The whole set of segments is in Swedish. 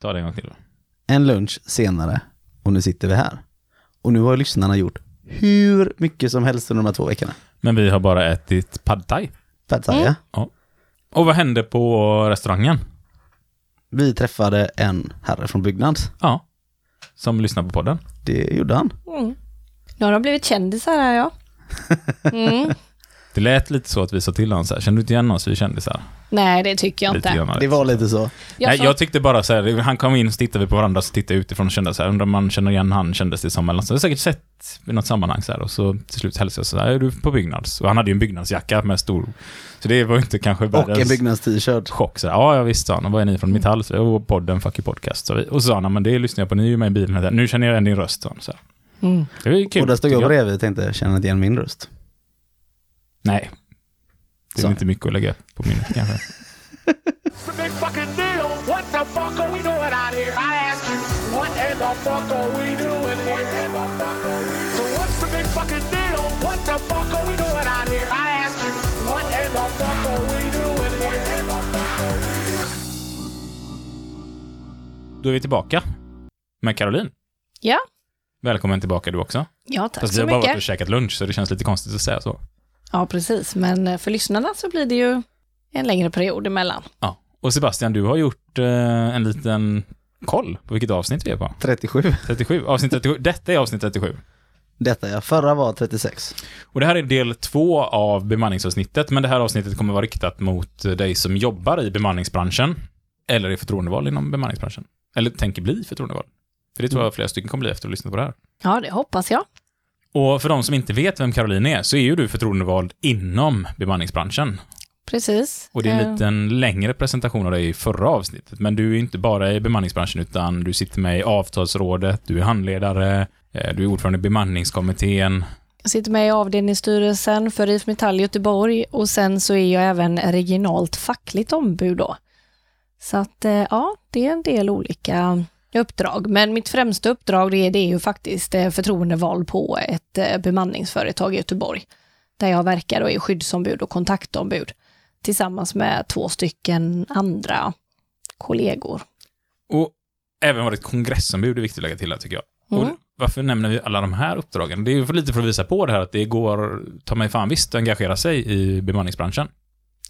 Ta det en gång till. En lunch senare och nu sitter vi här. Och nu har lyssnarna gjort hur mycket som helst under de här två veckorna. Men vi har bara ätit pad thai. Pad thai, Mm. ja. Och vad hände på restaurangen? Vi träffade en herre från Byggnads. Ja. Som lyssnar på podden. Det gjorde han. Mm. Nu har de blivit kändisar här ja. Mm. Det lät lite så att vi sa till honom så här, känner du inte igen oss, vi är kändisar? Nej, det tycker jag Lite inte. Det var lite så. Jag Nej, jag tyckte bara så här, han kom in så tittade vi på varandra, så tittade jag utifrån och kände så här, undrar om man känner igen han, kändes det som, eller något. Så jag har säkert sett i något sammanhang så här, och så till slut hälsade jag så här, är du på Byggnads? Och han hade ju en Byggnadsjacka med stor, så det var ju inte kanske Och världens en Byggnads-t-shirt. chock. Så här, ja, jag visste, sa han, och vad är ni från Metall? Så, och podden, Fuck you podcast. Så vi, och så sa han, "Ja, men det lyssnar jag på, ni är ju med i bilen, här. nu känner jag igen din röst. Så här. Mm. Det var ju kul. Och där stod jag bredvid och tänkte, känner inte igen min röst. Nej. Det är Så. inte mycket att lägga på minnet kanske. Då är vi tillbaka med Caroline. Ja, Välkommen tillbaka du också. ja tack Fast vi så har bara varit och mycket. käkat lunch, så det känns lite konstigt att säga så. Ja, precis. Men eh, för lyssnarna så blir det ju en längre period emellan. Ja. Och Sebastian, du har gjort eh, en liten koll på vilket avsnitt vi är på. 37. 37. Avsnitt 37. Detta är avsnitt 37. Detta ja, förra var 36. Och det här är del två av bemanningsavsnittet, men det här avsnittet kommer vara riktat mot dig som jobbar i bemanningsbranschen, eller är förtroendevald inom bemanningsbranschen. Eller tänker bli förtroendevald. För det tror jag flera stycken kommer bli efter att ha lyssnat på det här. Ja, det hoppas jag. Och för de som inte vet vem Caroline är, så är ju du förtroendevald inom bemanningsbranschen. Precis. Och det är en Eh, liten längre presentation av dig i förra avsnittet. Men du är inte bara i bemanningsbranschen, utan du sitter med i avtalsrådet, du är handledare, eh, du är ordförande i bemanningskommittén. Jag sitter med i avdelningsstyrelsen för IF Metall Göteborg och sen så är jag även regionalt fackligt ombud då. Så att eh, ja, det är en del olika uppdrag. Men mitt främsta uppdrag det är, det är ju faktiskt eh, förtroendevald på ett eh, bemanningsföretag i Göteborg. Där jag verkar och är skyddsombud och kontaktombud tillsammans med två stycken andra kollegor. Och även varit kongressombud är viktigt att lägga till här, tycker jag. Mm. Varför nämner vi alla de här uppdragen? Det är ju för lite för att visa på det här att det går, ta mig fan visst, att engagera sig i bemanningsbranschen.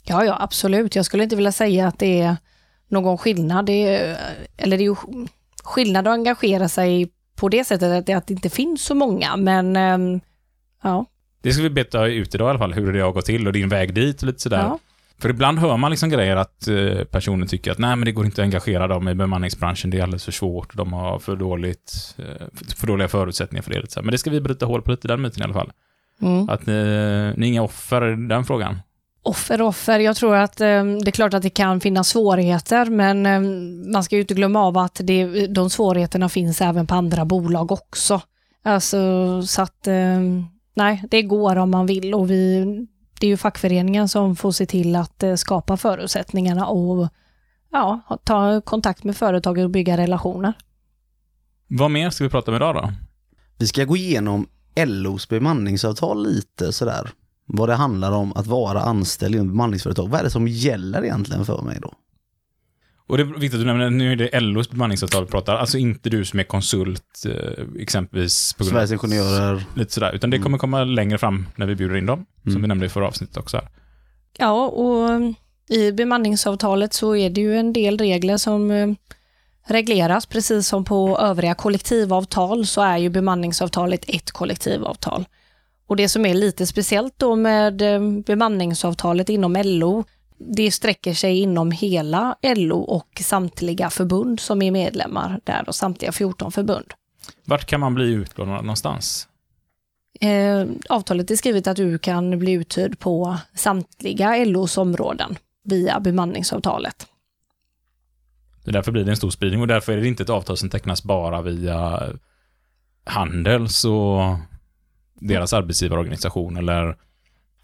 Ja, ja, absolut. Jag skulle inte vilja säga att det är någon skillnad. Det är, eller det är ju skillnad att engagera sig på det sättet att det, att det inte finns så många, men ehm, ja. Det ska vi beta ut idag i alla fall, hur det har gått till och din väg dit och lite sådär. ja. För ibland hör man liksom grejer att eh, personer tycker att nej men det går inte att engagera dem i bemanningsbranschen, det är alldeles för svårt, de har för dåligt, eh, för, dåliga förutsättningar för det. Men det ska vi bryta hål på lite, den myten i alla fall. Mm. Att ni, ni är inga offer i den frågan. Offer, offer. Jag tror att ehm, det är klart att det kan finnas svårigheter, men ehm, man ska ju inte glömma av att det, de svårigheterna finns även på andra bolag också. Alltså, så att ehm, nej, det går om man vill och vi, det är ju fackföreningen som får se till att eh, skapa förutsättningarna och ja, ta kontakt med företag och bygga relationer. Vad mer ska vi prata om idag då? Vi ska gå igenom LOs bemanningsavtal lite sådär. Vad det handlar om att vara anställd i ett bemanningsföretag. Vad är det som gäller egentligen för mig då? Och det är viktigt att du nämner, nu är det LOs bemanningsavtal vi pratar, alltså inte du som är konsult, eh, exempelvis på grund av Sveriges Ingenjörer. lite sådär, utan det kommer komma längre fram när vi bjuder in dem, som Mm. vi nämnde i förra avsnittet också. Här. Ja, och eh, i bemanningsavtalet så är det ju en del regler som eh, regleras, precis som på övriga kollektivavtal så är ju bemanningsavtalet ett kollektivavtal. Och det som är lite speciellt då med eh, bemanningsavtalet inom LO, det sträcker sig inom hela LO och samtliga förbund som är medlemmar där och samtliga 14 förbund. Vart kan man bli utlånad någonstans? Eh, avtalet är skrivet att du kan bli uthyrd på samtliga LOs områden via bemanningsavtalet. Det är därför blir det en stor spridning och därför är det inte ett avtal som tecknas bara via Handels och deras arbetsgivarorganisation eller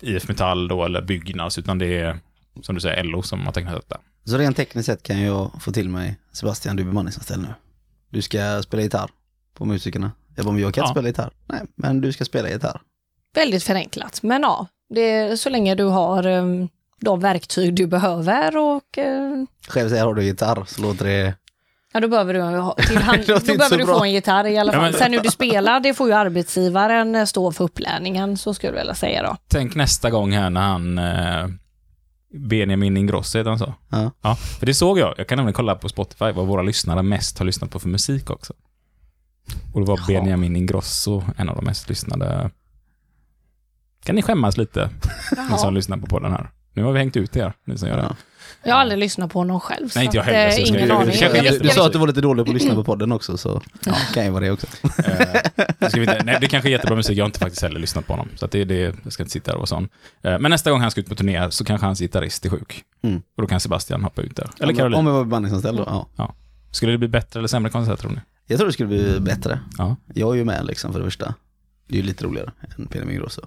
IF Metall då eller Byggnads, utan det är som du säger LO som har tecknat detta. Så rent tekniskt sett kan jag få till mig, Sebastian, du är bemanningsanställd nu. Du ska spela gitarr på musikerna. Jag bara, men jag kan inte Ja. spela gitarr. Nej, men du ska spela gitarr. Väldigt förenklat, men ja, det är så länge du har eh, de verktyg du behöver och eh, Själv säger har du gitarr så låter det Ja, då behöver du, ha- till hand, då behöver du bra. få en gitarr i alla Ja, fall. men- Sen hur du spelar, det får ju arbetsgivaren eh, stå för upplärningen, så skulle jag vilja säga då. Tänk nästa gång här när han eh, Benjamin Ingrosso heter han så? Ja. Ja, för det såg jag. Jag kan nämligen kolla på Spotify vad våra lyssnare mest har lyssnat på för musik också. Och det var Jaha. Benjamin Ingrosso, en av de mest lyssnade. Kan ni skämmas lite, ni som lyssnar på podden här. Nu har vi hängt ut er, ni som gör det. Ja. Jag har aldrig lyssnat på honom själv. Nej, inte jag heller, eh, så jag ska- ingen det aning. Jag Du jag sa att du var lite dålig på att lyssna på podden också, så ja, kan ju vara det också. Eh, det, ska vi inte, nej, det kanske är jättebra musik, jag har inte faktiskt heller lyssnat på honom. Så att det, det, jag ska inte sitta där och vara sån. Eh, men nästa gång han ska ut på turné så kanske hans gitarrist är sjuk. Mm. Och då kan Sebastian hoppa ut där. Eller Om- Caroline. Om jag var bemanningsanställd då, ja. Skulle det bli bättre eller sämre konsert tror ni? Jag tror det skulle bli bättre. Ja. Jag är ju med liksom för det första. Det är ju lite roligare än Peter Ingrosso.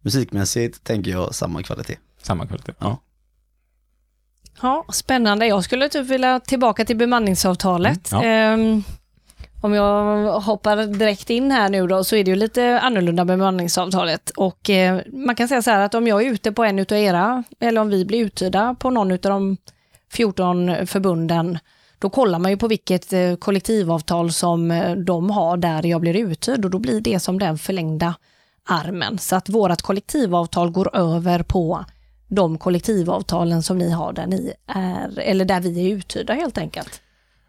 Musikmässigt tänker jag samma kvalitet. Samma kvalitet. Ja, spännande. Jag skulle typ vilja tillbaka till bemanningsavtalet. Mm, Ehm, om jag hoppar direkt in här nu då, så är det ju lite annorlunda bemanningsavtalet. Och eh, man kan säga så här att om jag är ute på en utav era, eller om vi blir uthyrda på någon utav de 14 förbunden, då kollar man ju på vilket eh, kollektivavtal som eh, de har där jag blir uthyrd och då blir det som den förlängda armen. Så att vårt kollektivavtal går över på de kollektivavtalen som ni har där ni är, eller där vi är uthyrda helt enkelt.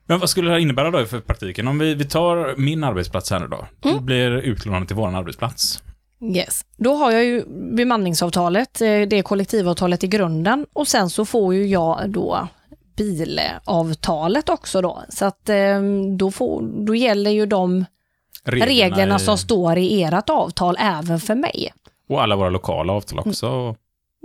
Men vad skulle det här innebära då för praktiken? Om vi, vi tar min arbetsplats här nu då. Du Mm. blir utlånad till vår arbetsplats. Yes. Då har jag ju bemanningsavtalet, eh, det är kollektivavtalet i grunden och sen så får ju jag då bilavtalet också då. Så att eh, då, får, då gäller ju de reglerna, i- som står i ert avtal även för mig. Och alla våra lokala avtal också.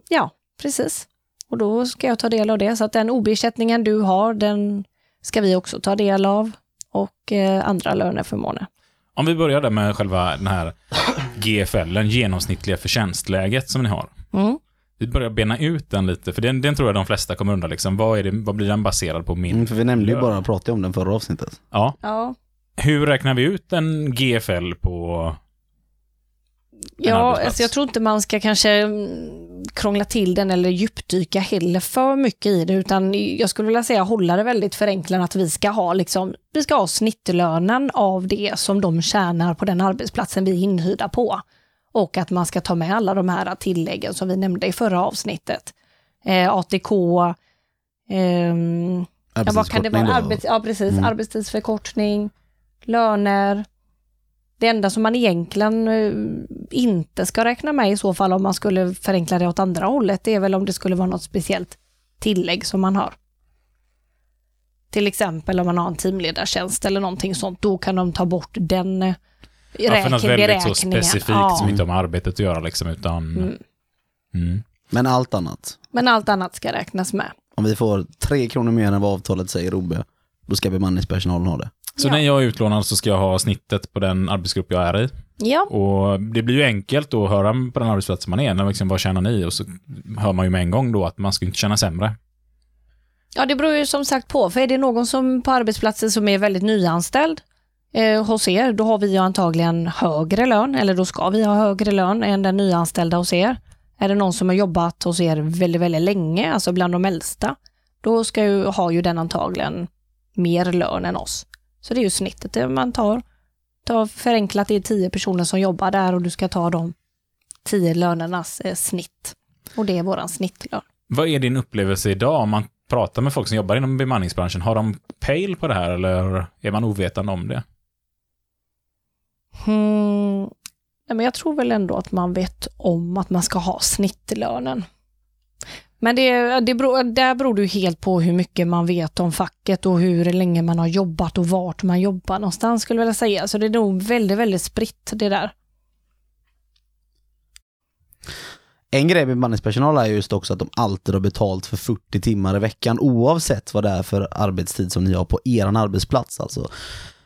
Ja, precis. Och då ska jag ta del av det. Så att den OB-ersättningen du har, den ska vi också ta del av. Och eh, andra löneförmåner. Om vi börjar där med själva den här GFL, den genomsnittliga förtjänstläget som ni har. Mm. Vi börjar bena ut den lite, för den, den tror jag de flesta kommer undra liksom, vad, är det, vad blir den baserad på min? Mm, för vi nämnde ju bara, pratade om den förra avsnittet. Ja. Ja, Hur räknar vi ut en GFL på... ja alltså jag tror inte man ska kanske mm, krångla till den eller djupdyka heller för mycket i det, utan jag skulle vilja säga hålla det väldigt förenklat att vi ska ha liksom, vi ska ha snittlönen av det som de tjänar på den arbetsplatsen vi är inhyrda på. Och att man ska ta med alla de här tilläggen som vi nämnde i förra avsnittet. Eh, ATK, Ja, vad kan det vara? Arbets, ja, precis. Mm. Arbetstidsförkortning, löner. Det enda som man egentligen eh, inte ska räkna med i så fall om man skulle förenkla det åt andra hållet, det är väl om det skulle vara något speciellt tillägg som man har. Till exempel om man har en teamledartjänst eller någonting sånt, då kan de ta bort den eh, Ja, för något väldigt så specifikt Ja. som inte har med arbetet att göra liksom, utan... Mm. Mm. Men allt annat. Men allt annat ska räknas med. Om vi får tre kronor mer än vad avtalet säger OB, då ska bemanningspersonalen ha det. Så Ja. när jag är utlånad så ska jag ha snittet på den arbetsgrupp jag är i. Ja, Och det blir ju enkelt att höra på den arbetsplats man är, när liksom, vad tjänar ni? Och så hör man ju med en gång då att man ska inte känna sämre. Ja, det beror ju som sagt på. För är det någon som på arbetsplatsen som är väldigt nyanställd eh, hos er, då har vi ju antagligen högre lön, eller då ska vi ha högre lön än den nyanställda hos er. Är det någon som har jobbat hos er väldigt, väldigt länge, alltså bland de äldsta, då ska ju, har ju den antagligen mer lön än oss. Så det är ju snittet man tar. tar förenklat, det är tio personer som jobbar där och du ska ta de tio lönernas eh, snitt. Och det är våran snittlön. Vad är din upplevelse idag om man pratar med folk som jobbar inom bemanningsbranschen? Har de pejl på det här eller är man ovetande om det? Hmm. Nej, men jag tror väl ändå att man vet om att man ska ha snittlönen. Men det, det beror, där beror det ju helt på hur mycket man vet om facket och hur länge man har jobbat och vart man jobbar någonstans skulle jag vilja säga. Så det är nog väldigt, väldigt spritt det där. En grej med bemanningspersonal är just också att de alltid har betalt för 40 timmar i veckan oavsett vad det är för arbetstid som ni har på er arbetsplats. Alltså,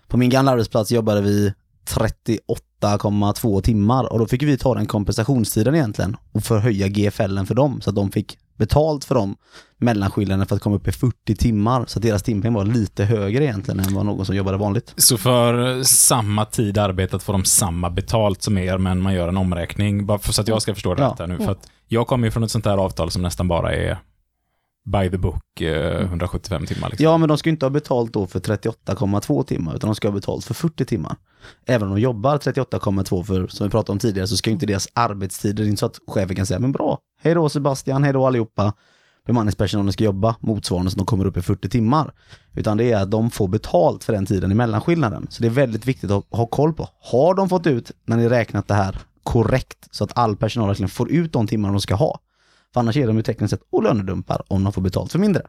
på min gamla arbetsplats jobbade vi 38,2 timmar och då fick vi ta den kompensationstiden egentligen och förhöja GFLen för dem så att de fick betalt för dem mellanskillnaden för att komma upp i 40 timmar så att deras timpeng var lite högre egentligen än vad någon som jobbade vanligt. Så för samma tid arbetat får de samma betalt som er, men man gör en omräkning. Bara för så att jag ska förstå det Ja. här nu. För att jag kommer ju från ett sånt här avtal som nästan bara är by the book eh, 175 timmar. Liksom. Ja, men de ska ju inte ha betalt då för 38,2 timmar, utan de ska ha betalt för 40 timmar. Även om de jobbar 38,2 för, som vi pratade om tidigare, så ska ju inte deras arbetstider, inte så att chefen kan säga, men bra, hej då Sebastian, hej då allihopa. Bemanningspersonalen ska jobba motsvarande som de kommer upp i 40 timmar. Utan det är att de får betalt för den tiden i mellanskillnaden. Så det är väldigt viktigt att ha koll på. Har de fått ut, när ni räknat det här korrekt, så att all personal verkligen får ut de timmar de ska ha. För annars är de ju tekniskt sett och lönedumpar om de får betalt för mindre.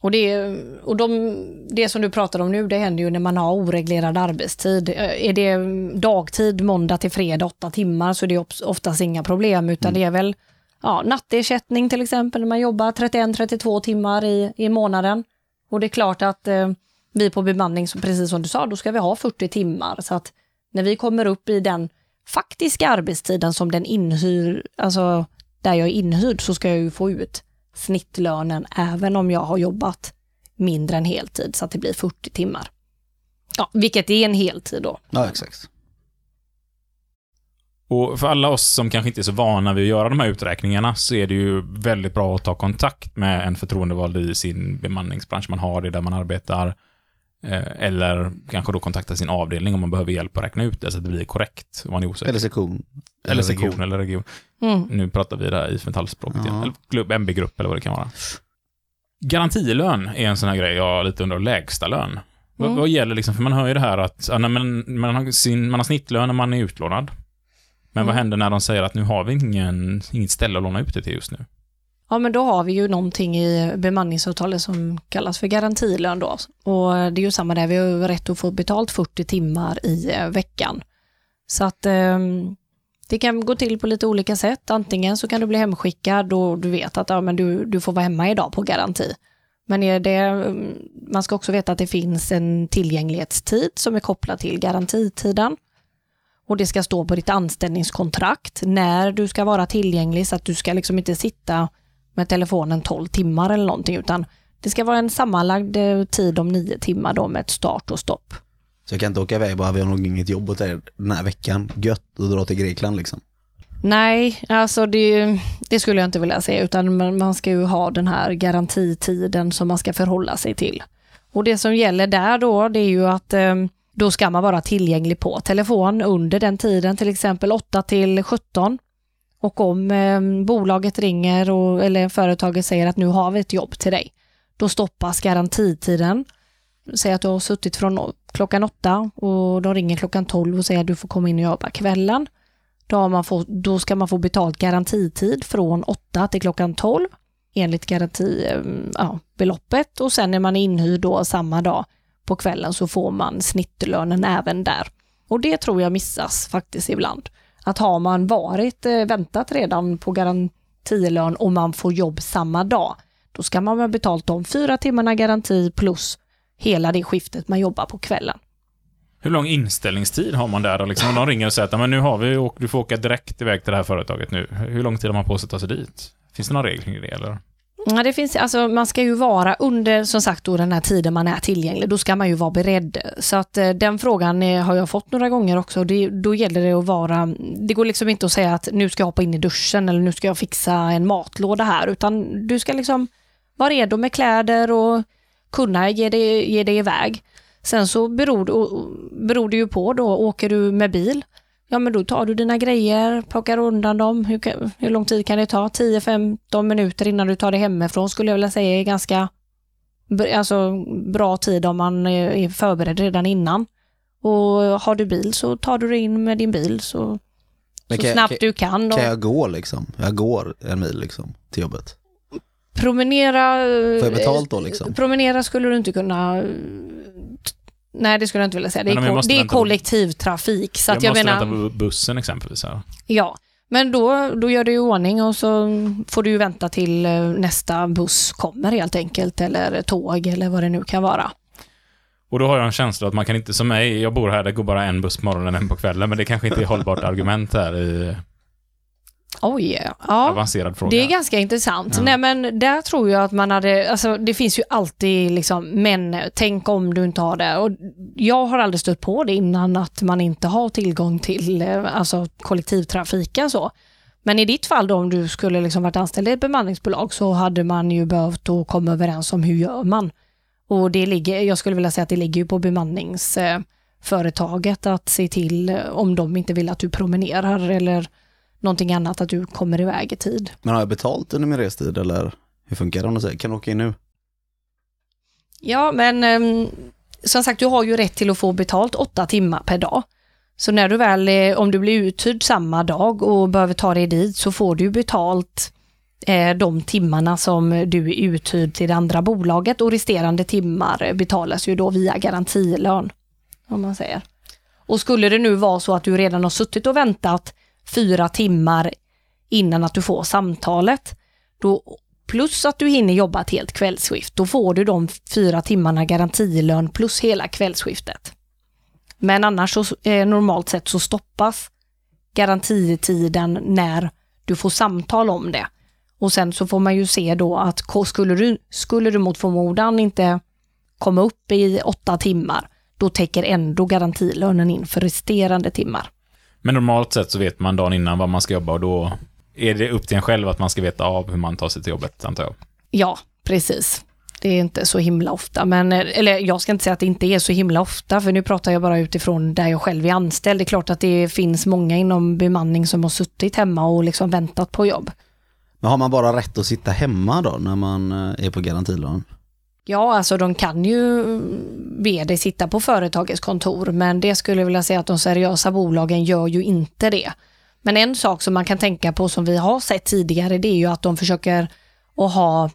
Och, det, och de, det som du pratar om nu, det händer ju när man har oreglerad arbetstid. Eh, Är det dagtid, måndag till fredag, åtta timmar, så är det oftast inga problem, utan det är väl ja, nattersättning till exempel, när man jobbar 31-32 timmar i, i månaden. Och det är klart att eh, vi på bemanning, precis som du sa, då ska vi ha 40 timmar. Så att när vi kommer upp i den faktiska arbetstiden som den inhyr, alltså där jag är inhyrd, så ska jag ju få ut snittlönen även om jag har jobbat mindre än heltid, så att det blir 40 timmar. Ja, vilket är en heltid då. Ja, exakt. Och för alla oss som kanske inte är så vana vid att göra de här uträkningarna så är det ju väldigt bra att ta kontakt med en förtroendevald i sin bemanningsbransch man har, det där man arbetar. Eh, Eller kanske då kontakta sin avdelning om man behöver hjälp att räkna ut det så att det blir korrekt. Om man är osäker. Eller sektion. Eller sektion region. eller region. Mm. Nu pratar vi där i metallspråket igen. Ja. Eller klubb, MB-grupp eller vad det kan vara. Garantilön är en sån här grej jag lite undrar, lägsta lön. Vad, Mm. vad gäller liksom, för man hör ju det här att ja, nej, men, man, har sin, man har snittlön när man är utlånad. Men vad Mm. händer när de säger att nu har vi ingen, inget ställe att låna ut det till just nu? Ja, men då har vi ju någonting i bemanningsavtalet som kallas för garantilön då. Och det är ju samma där, vi har rätt att få betalt 40 timmar i eh, veckan. Så att eh, det kan gå till på lite olika sätt. Antingen så kan du bli hemskickad och du vet att ja, men du, du får vara hemma idag på garanti. Men är det, mm, man ska också veta att det finns en tillgänglighetstid som är kopplad till garantitiden. Och det ska stå på ditt anställningskontrakt när du ska vara tillgänglig så att du ska liksom inte sitta med telefonen 12 timmar eller någonting utan det ska vara en sammanlagd eh, tid om 9 timmar då med ett start och stopp. Så jag kan inte åka iväg bara, vi har nog inget jobb åt er den här veckan. Gött att dra till Grekland liksom. Nej, alltså det, det skulle jag inte vilja säga utan man ska ju ha den här garantitiden som man ska förhålla sig till. Och det som gäller där då det är ju att eh, då ska man vara tillgänglig på telefon under den tiden, till exempel 8 till 17. Och om eh, bolaget ringer och, eller företaget säger att nu har vi ett jobb till dig, då stoppas garantitiden. Säg att du har suttit från klockan åtta och de ringer klockan 12 och säger att du får komma in och jobba kvällen. Då, har man få, då ska man få betalt garantitid från åtta till klockan 12 enligt garantibeloppet ehm, ja, och sen när man är inhyrd då samma dag på kvällen så får man snittlönen även där. Och det tror jag missas faktiskt ibland. Att har man varit, eh, väntat redan på garantilön och man får jobb samma dag, då ska man ha betalt de fyra timmarna garanti plus hela det skiftet man jobbar på kvällen. Hur lång inställningstid har man där då? Liksom, om de ringer och säger att "Ja, men nu har vi och du får åka direkt iväg till det här företaget nu. Hur lång tid har man på sig att ta sig dit? Finns det några regler kring det eller? Ja, det finns, alltså, man ska ju vara under som sagt då, den här tiden man är tillgänglig, då ska man ju vara beredd. Så att eh, den frågan eh, har jag fått några gånger också. Det, då gäller det att vara, det går liksom inte att säga att nu ska jag hoppa in i duschen eller nu ska jag fixa en matlåda här, utan du ska liksom vara redo med kläder och kunna ge dig, ge dig iväg. Sen så beror, det- beror det ju på då, åker du med bil, ja men då tar du dina grejer, plockar undan dem. Hur, hur lång tid kan det ta? 10-15 minuter innan du tar dig hemifrån skulle jag vilja säga är ganska alltså, bra tid om man är förberedd redan innan. Och har du bil så tar du dig in med din bil så, så kan snabbt kan- du kan. Och Kan jag gå liksom? Jag går en mil liksom till jobbet. Promenera... Får jag betalt då liksom? Promenera skulle du inte kunna... Nej, det skulle jag inte vilja säga. Det är, ko- det är kollektivtrafik. Så att jag måste menar, vänta på bussen exempelvis. Här. Ja, men då, då gör du i ordning och så får du ju vänta till eh, nästa buss kommer helt enkelt, eller tåg eller vad det nu kan vara. Och då har jag en känsla att man kan inte, som mig, jag bor här, det går bara en buss på morgonen och en på kvällen, men det kanske inte är hållbart argument här i Oj, ja. avancerad fråga. Det är ganska intressant. Ja. Nej men där tror jag att man hade, alltså det finns ju alltid liksom, men tänk om du inte har det. Och jag har aldrig stött på det innan att man inte har tillgång till eh, alltså, kollektivtrafiken så. Men i ditt fall då om du skulle liksom varit anställd i ett bemanningsbolag så hade man ju behövt att komma överens om hur gör man. Och det ligger, jag skulle vilja säga att det ligger ju på bemanningsföretaget att se till eh, om de inte vill att du promenerar eller någonting annat, att du kommer iväg i tid. Men har jag betalt under min restid eller hur funkar det om du säger, kan du åka in nu? Ja, men ehm, som sagt, du har ju rätt till att få betalt åtta timmar per dag. Så när du väl, om du blir uthyrd samma dag och behöver ta dig dit så får du betalt eh, de timmarna som du är uthyrd till det andra bolaget och resterande timmar betalas ju då via garantilön. Om man säger. Och skulle det nu vara så att du redan har suttit och väntat fyra timmar innan att du får samtalet, då, plus att du hinner jobba ett helt kvällsskift, då får du de fyra timmarna garantilön plus hela kvällsskiftet. Men annars så, eh, normalt sett så stoppas garantitiden när du får samtal om det. Och sen så får man ju se då att skulle du, skulle du mot förmodan inte komma upp i åtta timmar, då täcker ändå garantilönen in för resterande timmar. Men normalt sett så vet man dagen innan vad man ska jobba och då är det upp till en själv att man ska veta av hur man tar sig till jobbet, antar jag. Ja, precis. Det är inte så himla ofta, men eller jag ska inte säga att det inte är så himla ofta, för nu pratar jag bara utifrån där jag själv är anställd. Det är klart att det finns många inom bemanning som har suttit hemma och liksom väntat på jobb. Men har man bara rätt att sitta hemma då när man eh, är på garantilön? Ja, alltså de kan ju be dig sitta på företagets kontor, men det skulle jag vilja säga att de seriösa bolagen gör ju inte det. Men en sak som man kan tänka på som vi har sett tidigare, det är ju att de försöker att ha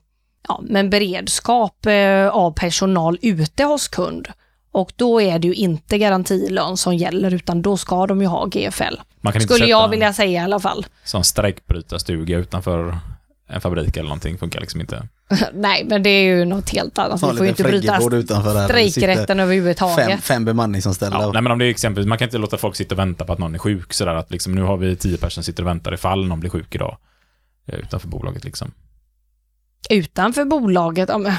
ja, men beredskap eh, av personal ute hos kund. Och då är det ju inte garantilön som gäller, utan då ska de ju ha GFL. Skulle jag vilja säga i alla fall. sån strejkbrytarstuga utanför en fabrik eller någonting funkar liksom inte. Nej, men det är ju något helt annat. Ha Vi får ju inte bryta strejkrätten överhuvudtaget. Fem, fem bemanningsanställda. Ja, nej, men om det är exempel, man kan inte låta folk sitta och vänta på att någon är sjuk sådär att liksom nu har vi tio personer som sitter och väntar ifall någon blir sjuk idag. eh, Utanför bolaget liksom. utanför bolaget, ja, men,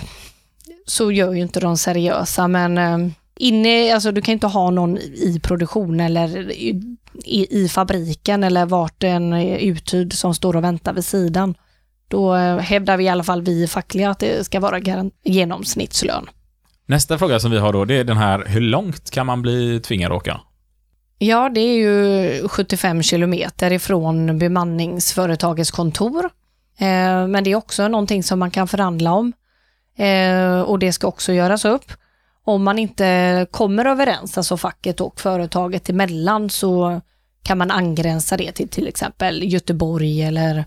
så gör ju inte de seriösa, men eh, inne, alltså du kan inte ha någon i produktion eller i, i, fabriken eller vart är uthyrd som står och väntar vid sidan. Då hävdar vi i alla fall vi fackliga att det ska vara genomsnittslön. Nästa fråga som vi har då, det är den här, hur långt kan man bli tvingad att åka? Ja, det är ju 75 kilometer ifrån bemanningsföretagets kontor. Eh, men det är också någonting som man kan förhandla om. Eh, och det ska också göras upp. Om man inte kommer överens, alltså facket och företaget emellan, så kan man angränsa det till till exempel Göteborg eller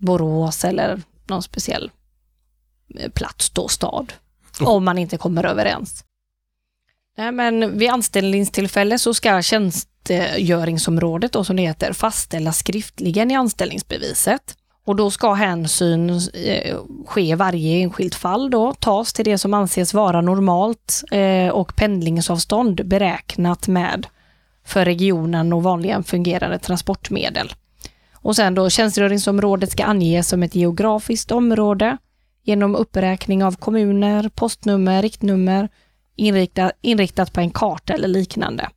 Borås eller någon speciell eh, plats då, stad. Om man inte kommer överens. Nej, men vid anställningstillfälle så ska tjänstgöringsområdet, då, som det heter, fastställas skriftligen i anställningsbeviset. Och då ska hänsyn eh, ske i varje enskilt fall då, tas till det som anses vara normalt eh, och pendlingsavstånd beräknat med för regionen och vanligen fungerande transportmedel. Och sen då tjänstgöringsområdet ska anges som ett geografiskt område genom uppräkning av kommuner, postnummer, riktnummer, inriktat, inriktat på en karta eller liknande.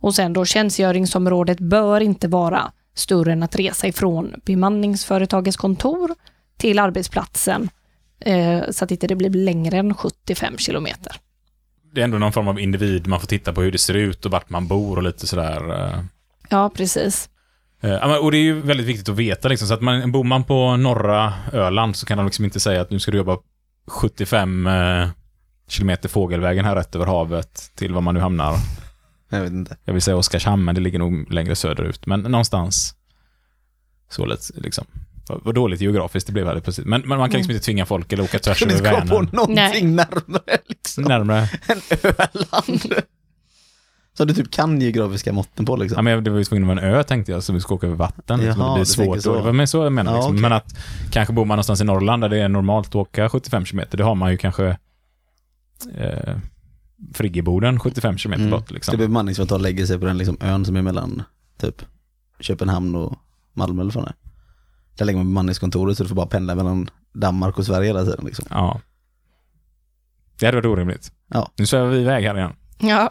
Och sen då tjänstgöringsområdet bör inte vara större än att resa ifrån bemanningsföretagets kontor till arbetsplatsen eh, så att inte det blir längre än 75 kilometer. Det är ändå någon form av individ, man får titta på hur det ser ut och vart man bor och lite sådär. eh. Ja, precis. Eh, ja, men- Och det är ju väldigt viktigt att veta liksom, så att man, bor man på norra Öland så kan de liksom inte säga att nu ska du jobba 75 eh, kilometer fågelvägen här rätt över havet till var man nu hamnar. Jag vet inte. Jag vill säga Oskarshamn, men det ligger nog längre söderut. Men någonstans så lite, liksom. Vad dåligt geografiskt det blev här precis. Men, men man kan liksom inte tvinga folk eller åka tvärs över inte komma på Vänern. någonting Nej. närmare liksom. Närmare. än Öland. Så du typ kan geografiska måtten på liksom. Ja, men jag- det var ju tvungen att vara en ö tänkte jag, så vi ska åka över vatten. liksom, Jaha, det blir svårt. så. Så. Men så jag menar Ja, liksom. okej. Men att kanske bor man någonstans i Norrland där det är normalt att åka 75 km, det har man ju kanske eh, Friggeboden 75 km Mm. bort. Det Liksom. blir bemanningsföretag lägger sig på den liksom ön som är mellan typ Köpenhamn och Malmö eller vad det är. Där lägger man bemanningskontoret så du får bara pendla mellan Danmark och Sverige hela tiden liksom. Ja. Det hade varit orimligt. Ja. Nu svävar vi iväg här igen. Ja,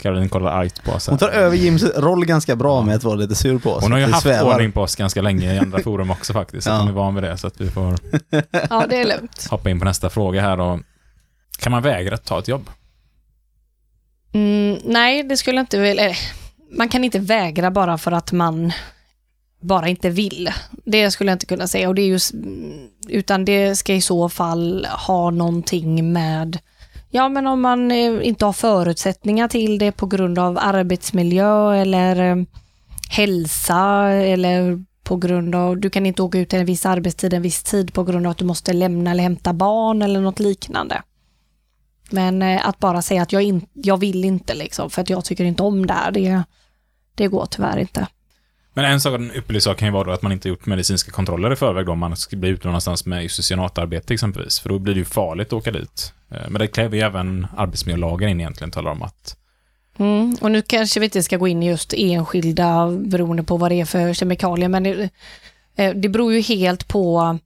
Caroline kollar argt på oss. här. Hon tar över Jims roll ganska bra med att vara lite sur på oss. Hon har ju haft svävar. ordning på oss ganska länge i andra forum också faktiskt. Så Ja. hon är van vid det. Så att vi får ja det är lugnt. hoppa in på nästa fråga här då. Kan man vägra att ta ett jobb? Mm, nej, det skulle jag inte vilja. Man kan inte vägra bara för att man bara inte vill. Det skulle jag inte kunna säga. Och det är just, mm, utan det ska i så fall ha någonting med Ja, men om man eh, inte har förutsättningar till det på grund av arbetsmiljö eller eh, hälsa eller på grund av, du kan inte åka ut en viss arbetstid en viss tid på grund av att du måste lämna eller hämta barn eller något liknande. Men eh, att bara säga att jag, in, jag vill inte liksom, för att jag tycker inte om det här, det, det går tyvärr inte. Men en sak, en ypperlig sak kan ju vara då att man inte gjort medicinska kontroller i förväg då, om man ska bli ute någonstans med isocyanatarbete exempelvis. För då blir det ju farligt att åka dit. Eh, men det kräver ju även arbetsmiljölagen in egentligen, talar om att Mm. Och nu kanske vi inte ska gå in i just enskilda beroende på vad det är för kemikalier, men det, eh, det beror ju helt på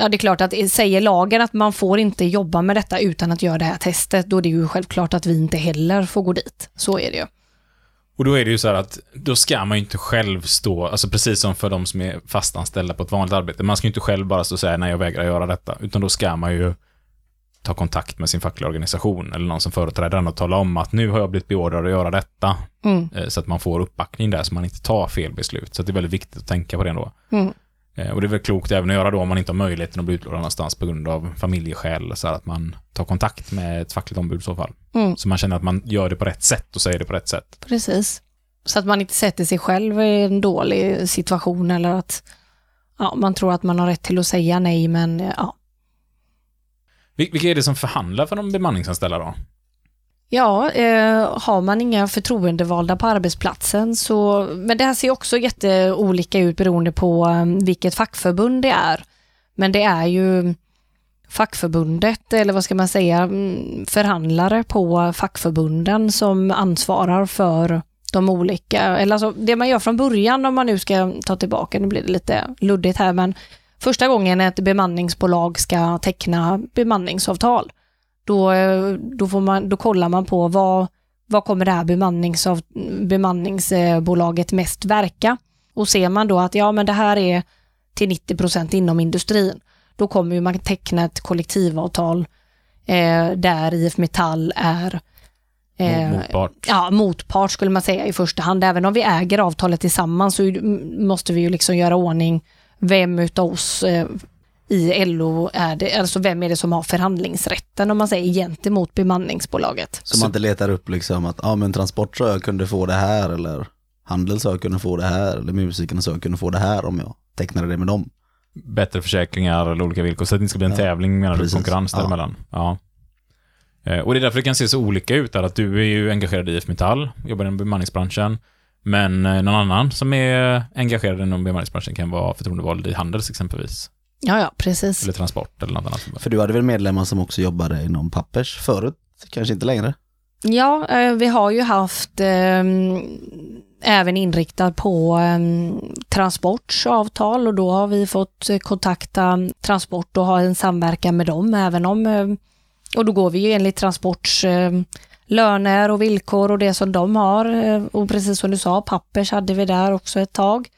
Ja, det är klart att säger lagen att man får inte jobba med detta utan att göra det här testet, då är det ju självklart att vi inte heller får gå dit. Så är det ju. Och då är det ju så här att då ska man ju inte själv stå, alltså precis som för de som är fastanställda på ett vanligt arbete, man ska ju inte själv bara stå och säga nej jag vägrar göra detta, utan då ska man ju ta kontakt med sin fackliga organisation eller någon som företräder den och tala om att nu har jag blivit beordrad att göra detta, Mm. eh, så att man får uppbackning där så man inte tar fel beslut. Så det är väldigt viktigt att tänka på det ändå. Mm. Eh, Och det är väl klokt även att göra då om man inte har möjligheten att bli utlånad någonstans på grund av familjeskäl, så att man tar kontakt med ett fackligt ombud i så fall. Mm. Så man känner att man gör det på rätt sätt och säger det på rätt sätt. Precis. Så att man inte sätter sig själv i en dålig situation eller att ja, man tror att man har rätt till att säga nej, men ja. Vil- Vilka är det som förhandlar för de bemanningsanställda då? Ja, eh, har man inga förtroendevalda på arbetsplatsen så, men det här ser också jätteolika ut beroende på eh, vilket fackförbund det är. Men det är ju fackförbundet, eller vad ska man säga, mm, förhandlare på fackförbunden som ansvarar för de olika, eller alltså det man gör från början om man nu ska ta tillbaka, nu blir det lite luddigt här, men första gången ett bemanningsbolag ska teckna bemanningsavtal, då, eh, då, får man, då kollar man på vad, vad kommer det här bemanningsav, bemanningsbolaget mest verka? Och ser man då att ja, men det här är till 90 procent inom industrin, då kommer ju man teckna ett kollektivavtal eh, där IF Metall är eh, Motpart. ja, motpart skulle man säga i första hand. Även om vi äger avtalet tillsammans så måste vi ju liksom göra ordning vem utav oss eh, i LO är det, alltså vem är det som har förhandlingsrätten om man säger gentemot bemanningsbolaget. Så man inte letar upp liksom att, ja men Transport sa jag kunde få det här eller Handel sa jag kunde få det här eller musikerna sa jag kunde få det här om jag tecknade det med dem. Bättre försäkringar eller olika villkor, så att det inte ska bli en Ja, tävling menar du, konkurrens Ja. däremellan. Ja. Eh, Och det är därför det kan se så olika ut där, att du är ju engagerad i IF Metall, jobbar inom bemanningsbranschen, men eh, någon annan som är engagerad inom bemanningsbranschen kan vara förtroendevald i Handels exempelvis, Ja, ja, precis. eller Transport eller något annat. För du hade väl medlemmar som också jobbade inom Pappers förut? Kanske inte längre? Ja, eh, vi har ju haft eh, även inriktat på eh, Transports avtal och då har vi fått eh, kontakta Transport och ha en samverkan med dem även om eh, och då går vi ju enligt Transports eh, löner och villkor och det som de har eh, och precis som du sa, Pappers hade vi där också ett tag.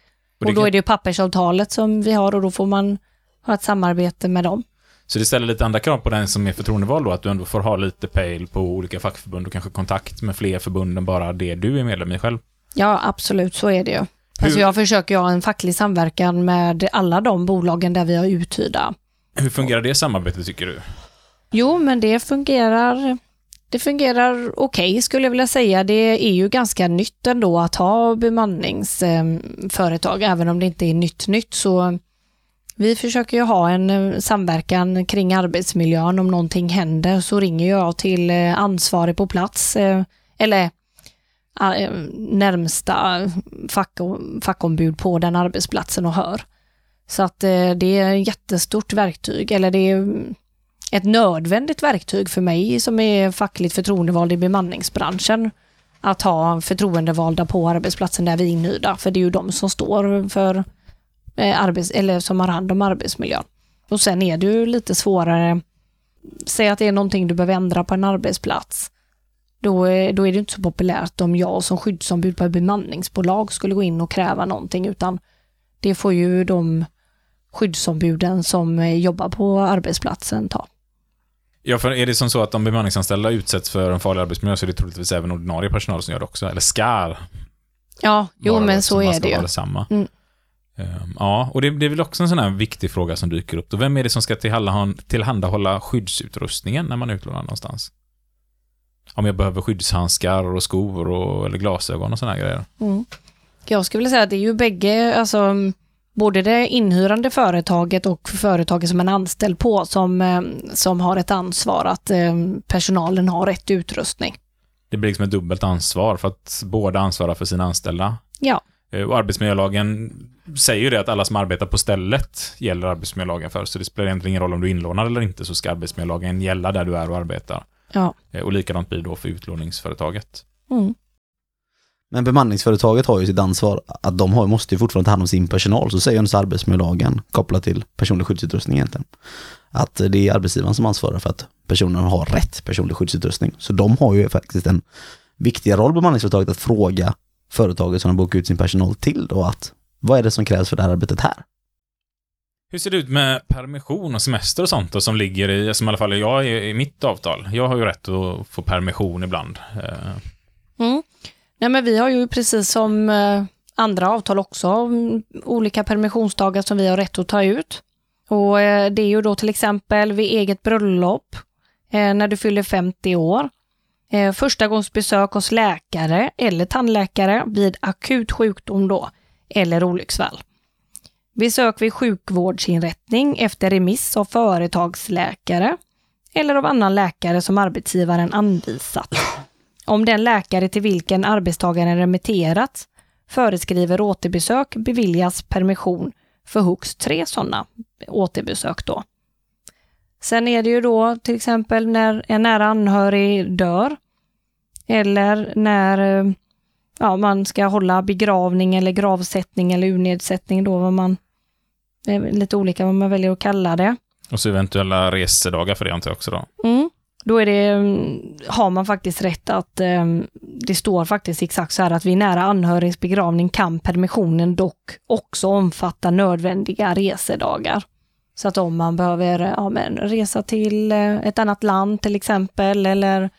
Och Och, då kan- är det ju pappersavtalet som vi har och då får man ha ett samarbete med dem. Så det ställer lite andra krav på den som är förtroendevald då, att du ändå får ha lite pejl på olika fackförbund och kanske kontakt med fler förbund än bara det du är medlem i själv. Ja, absolut, så är det ju. Alltså jag försöker ha en facklig samverkan med alla de bolagen där vi har uthyrda. Hur fungerar det samarbetet tycker du? Jo, men det fungerar det fungerar okej skulle jag vilja säga. Det är ju ganska nytt ändå att ha bemanningsföretag, även om det inte är nytt nytt. Så vi försöker ju ha en eh, samverkan kring arbetsmiljön. Om någonting händer så ringer jag till eh, ansvarig på plats, eh, eller eh, Eh, närmsta fack, fackombud på den arbetsplatsen och hör. Så att eh, det är ett jättestort verktyg, eller det är ett nödvändigt verktyg för mig som är fackligt förtroendevald i bemanningsbranschen. Att ha förtroendevalda på arbetsplatsen där vi är inhyrda, för det är ju de som står för eh, arbets eller som har hand om arbetsmiljön. Och sen är det ju lite svårare, säg att det är någonting du behöver ändra på en arbetsplats då är, då är det inte så populärt om jag som skyddsombud på ett bemanningsbolag skulle gå in och kräva någonting, utan det får ju de skyddsombuden som eh, jobbar på arbetsplatsen ta. Ja, för är det som så att de bemanningsanställda utsätts för en farlig arbetsmiljö så är det troligtvis även ordinarie personal som gör det också, eller ska Ja, jo men så är det ju. Mm. Ehm, Ja, och det, det är väl också en sån här viktig fråga som dyker upp. Då. Vem är det som ska tillhandahålla, tillhandahålla skyddsutrustningen när man utlånar någonstans? Om jag behöver skyddshandskar och skor och, eller glasögon och här grejer. Mm. Jag skulle vilja säga att det är ju bägge, alltså både det inhyrande företaget och företaget som man är anställd på som, eh, som har ett ansvar att eh, personalen har rätt utrustning. Det blir liksom ett dubbelt ansvar för att båda ansvarar för sina anställda. Ja, Eh, Och arbetsmiljölagen säger ju det att alla som arbetar på stället gäller arbetsmiljölagen för, så det spelar egentligen ingen roll om du är inlånad eller inte, så ska arbetsmiljölagen gälla där du är och arbetar. Ja. Eh, Och likadant blir det då för utlåningsföretaget. Mm. Men bemanningsföretaget har ju sitt ansvar att de har, måste ju fortfarande ta hand om sin personal. Så säger ens arbetsmiljölagen kopplat till personlig skyddsutrustning egentligen. Att det är arbetsgivaren som ansvarar för att personen har rätt personlig skyddsutrustning. Så de har ju faktiskt en viktig roll bemanningsföretaget att fråga företaget som de bokar ut sin personal till då att vad är det som krävs för det här arbetet här? Hur ser det ut med permission och semester och sånt då, som ligger i, som i alla fall jag i, i mitt avtal? Jag har ju rätt att få permission ibland. Eh. Mm. Nej, men vi har ju precis som eh, andra avtal också olika permissionsdagar som vi har rätt att ta ut. Och eh, Det är ju då till exempel vid eget bröllop, när du fyller 50 år, eh, förstagångsbesök hos läkare eller tandläkare vid akut sjukdom då, eller olycksfall. Besök vid sjukvårdsinrättning efter remiss av företagsläkare eller av annan läkare som arbetsgivaren anvisat. Om den läkare till vilken arbetstagaren remitterats föreskriver återbesök beviljas permission för högst tre sådana återbesök då. Sen är det ju då till exempel när en nära anhörig dör eller när eh, ja, man ska hålla begravning eller gravsättning eller urnedsättning då vad man det är lite olika vad man väljer att kalla det. och så eventuella resedagar för det antar jag också då. Mm. Då är det, mm, har man faktiskt rätt att, eh, det står faktiskt exakt så här att vid nära anhörigs begravning kan permissionen dock också omfatta nödvändiga resedagar. Så att om man behöver ja, men, resa till eh, ett annat land till exempel eller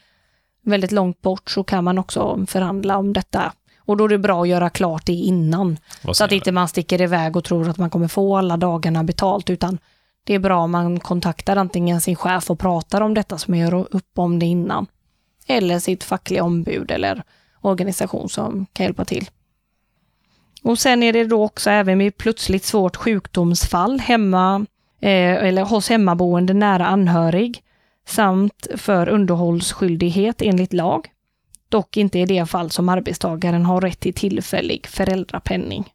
väldigt långt bort så kan man också förhandla om detta. Och då är det bra att göra klart det innan. Så att inte man sticker iväg och tror att man kommer få alla dagarna betalt, utan det är bra om man kontaktar antingen sin chef och pratar om detta som gör upp om det innan. Eller sitt fackliga ombud eller organisation som kan hjälpa till. Och sen är det då också även vid plötsligt svårt sjukdomsfall hemma eh, eller hos hemmaboende nära anhörig samt för underhållsskyldighet enligt lag. Dock inte i det fall som arbetstagaren har rätt till tillfällig föräldrapenning.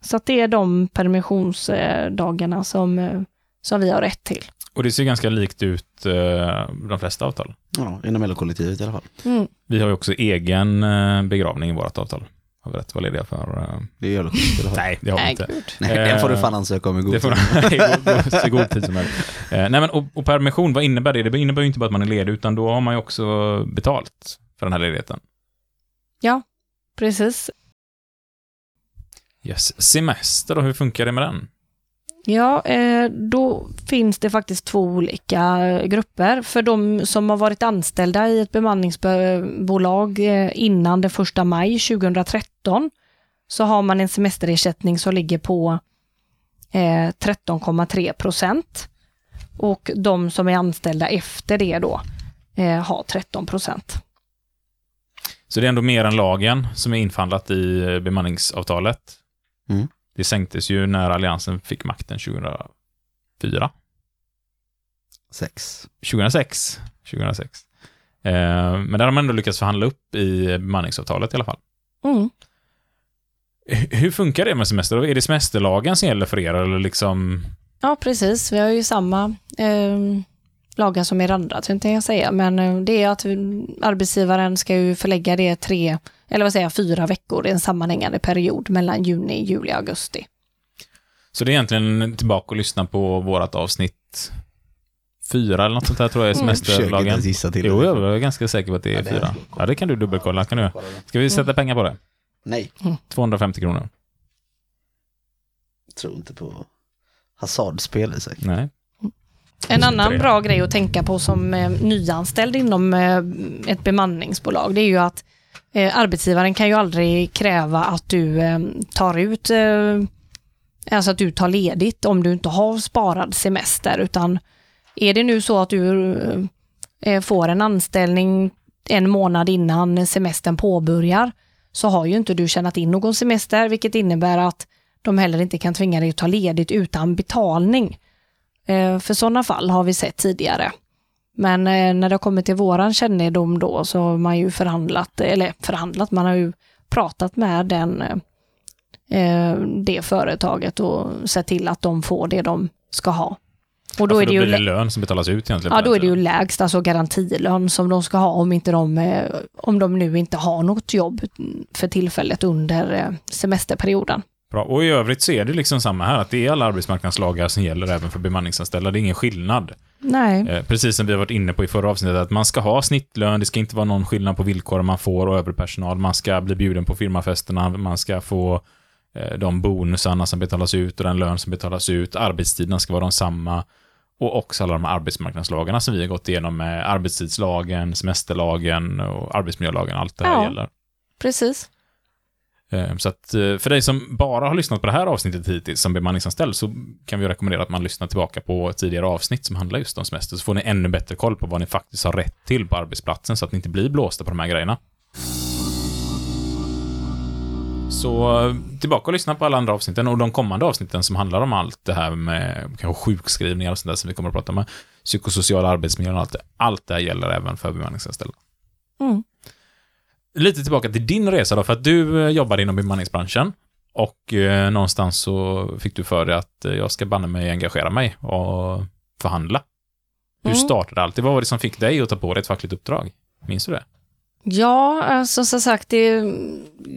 Så att det är de permissionsdagarna som, eh, som vi har rätt till. Och det ser ganska likt ut eh, de flesta avtal. Ja, inom LO-kollektivet i alla fall. Mm. Vi har ju också egen eh, begravning i vårt avtal. Har vi rätt vara lediga för? Eh, Det alla fall. nej, det har vi inte. Nej, den får du fan ansöka om i god Det får tid. i god- så god tid som. Eh, nej, men och, och permission, vad innebär det? Det innebär ju inte bara att man är ledig, utan då har man ju också betalt för den här ledigheten. Precis. Yes. Semester då, hur funkar det med den? Ja, eh, då finns det faktiskt två olika eh, grupper. För de som har varit anställda i ett bemanningsbolag eh, innan den första maj 2013 så har man en semesterersättning som ligger på eh, 13,3 procent. Och de som är anställda efter det då eh, har 13 procent. Så det är ändå mer än lagen som är införhandlat i eh, bemanningsavtalet. Mm. Det sänktes ju när Alliansen fick makten 2004. Sex. 2006. 2006. Eh, men där har man ändå lyckats förhandla upp i bemanningsavtalet i alla fall. Mm. Hur funkar det med semester? Är det semesterlagen som gäller för er eller liksom? Ja, precis. Vi har ju samma eh, lagar som er andra, tänkte jag säga. Men eh, det är att arbetsgivaren ska ju förlägga det tre, eller vad säger jag, fyra veckor i en sammanhängande period mellan juni, juli och augusti. Så det är egentligen tillbaka och lyssna på vårat avsnitt fyra eller något sånt där tror jag är inte semesterlagen. ens gissa till Jo, jag är ganska säker på att det är Ja, det är fyra. det. Ja, det kan du dubbelkolla. Kan du. Ska vi sätta pengar på det? Nej, 250 kronor? tror inte på hasardspel i sig. Nej. En annan bra grej att tänka på som eh, nyanställd inom eh, ett bemanningsbolag, det är ju att eh, arbetsgivaren kan ju aldrig kräva att du eh, tar ut, eh, alltså att du tar ledigt om du inte har sparad semester, utan är det nu så att du eh, får en anställning en månad innan semestern påbörjar, så har ju inte du tjänat in någon semester, vilket innebär att de heller inte kan tvinga dig att ta ledigt utan betalning. Eh, För sådana fall har vi sett tidigare. Men eh, när det har kommit till våran kännedom då så har man ju förhandlat, eller förhandlat, man har ju pratat med den, eh, det företaget och sett till att de får det de ska ha. Och då Då, är det ju blir det lön som betalas ut egentligen. Ja, då är det ju lägst, alltså garantilön som de ska ha om inte de, om de nu inte har något jobb för tillfället under semesterperioden. Bra. Och i övrigt så är det liksom samma här, att det är alla arbetsmarknadslagar som gäller även för bemanningsanställda. Det är ingen skillnad. Nej, Eh, precis som vi har varit inne på i förra avsnittet, att man ska ha snittlön, det ska inte vara någon skillnad på villkoren man får och övrig personal. Man ska bli bjuden på firmafesterna, man ska få eh, de bonusarna som betalas ut och den lön som betalas ut. Arbetstiderna ska vara de samma. Och också alla de här arbetsmarknadslagarna som vi har gått igenom med arbetstidslagen, semesterlagen och arbetsmiljölagen. Allt det här Ja. gäller. precis. Eh, så att eh, för dig som bara har lyssnat på det här avsnittet hittills som bemanningsanställd så kan vi rekommendera att man lyssnar tillbaka på tidigare avsnitt som handlar just om semester så får ni ännu bättre koll på vad ni faktiskt har rätt till på arbetsplatsen så att ni inte blir blåsta på de här grejerna. Så eh, tillbaka och lyssna på alla andra avsnitten och de kommande avsnitten som handlar om allt det här med kanske sjukskrivningar och sånt där som vi kommer att prata om. Psykosociala arbetsmiljön och allt det. Allt det här gäller även för bemanningsanställda. Mm. Lite tillbaka till din resa då, för att du eh, jobbar inom bemanningsbranschen och eh, någonstans så fick du för dig att eh, jag ska banne mig engagera mig och förhandla. Hur Mm. startade allt? Det vad var det som fick dig att ta på dig ett fackligt uppdrag? Minns du det? Ja, alltså som sagt, det,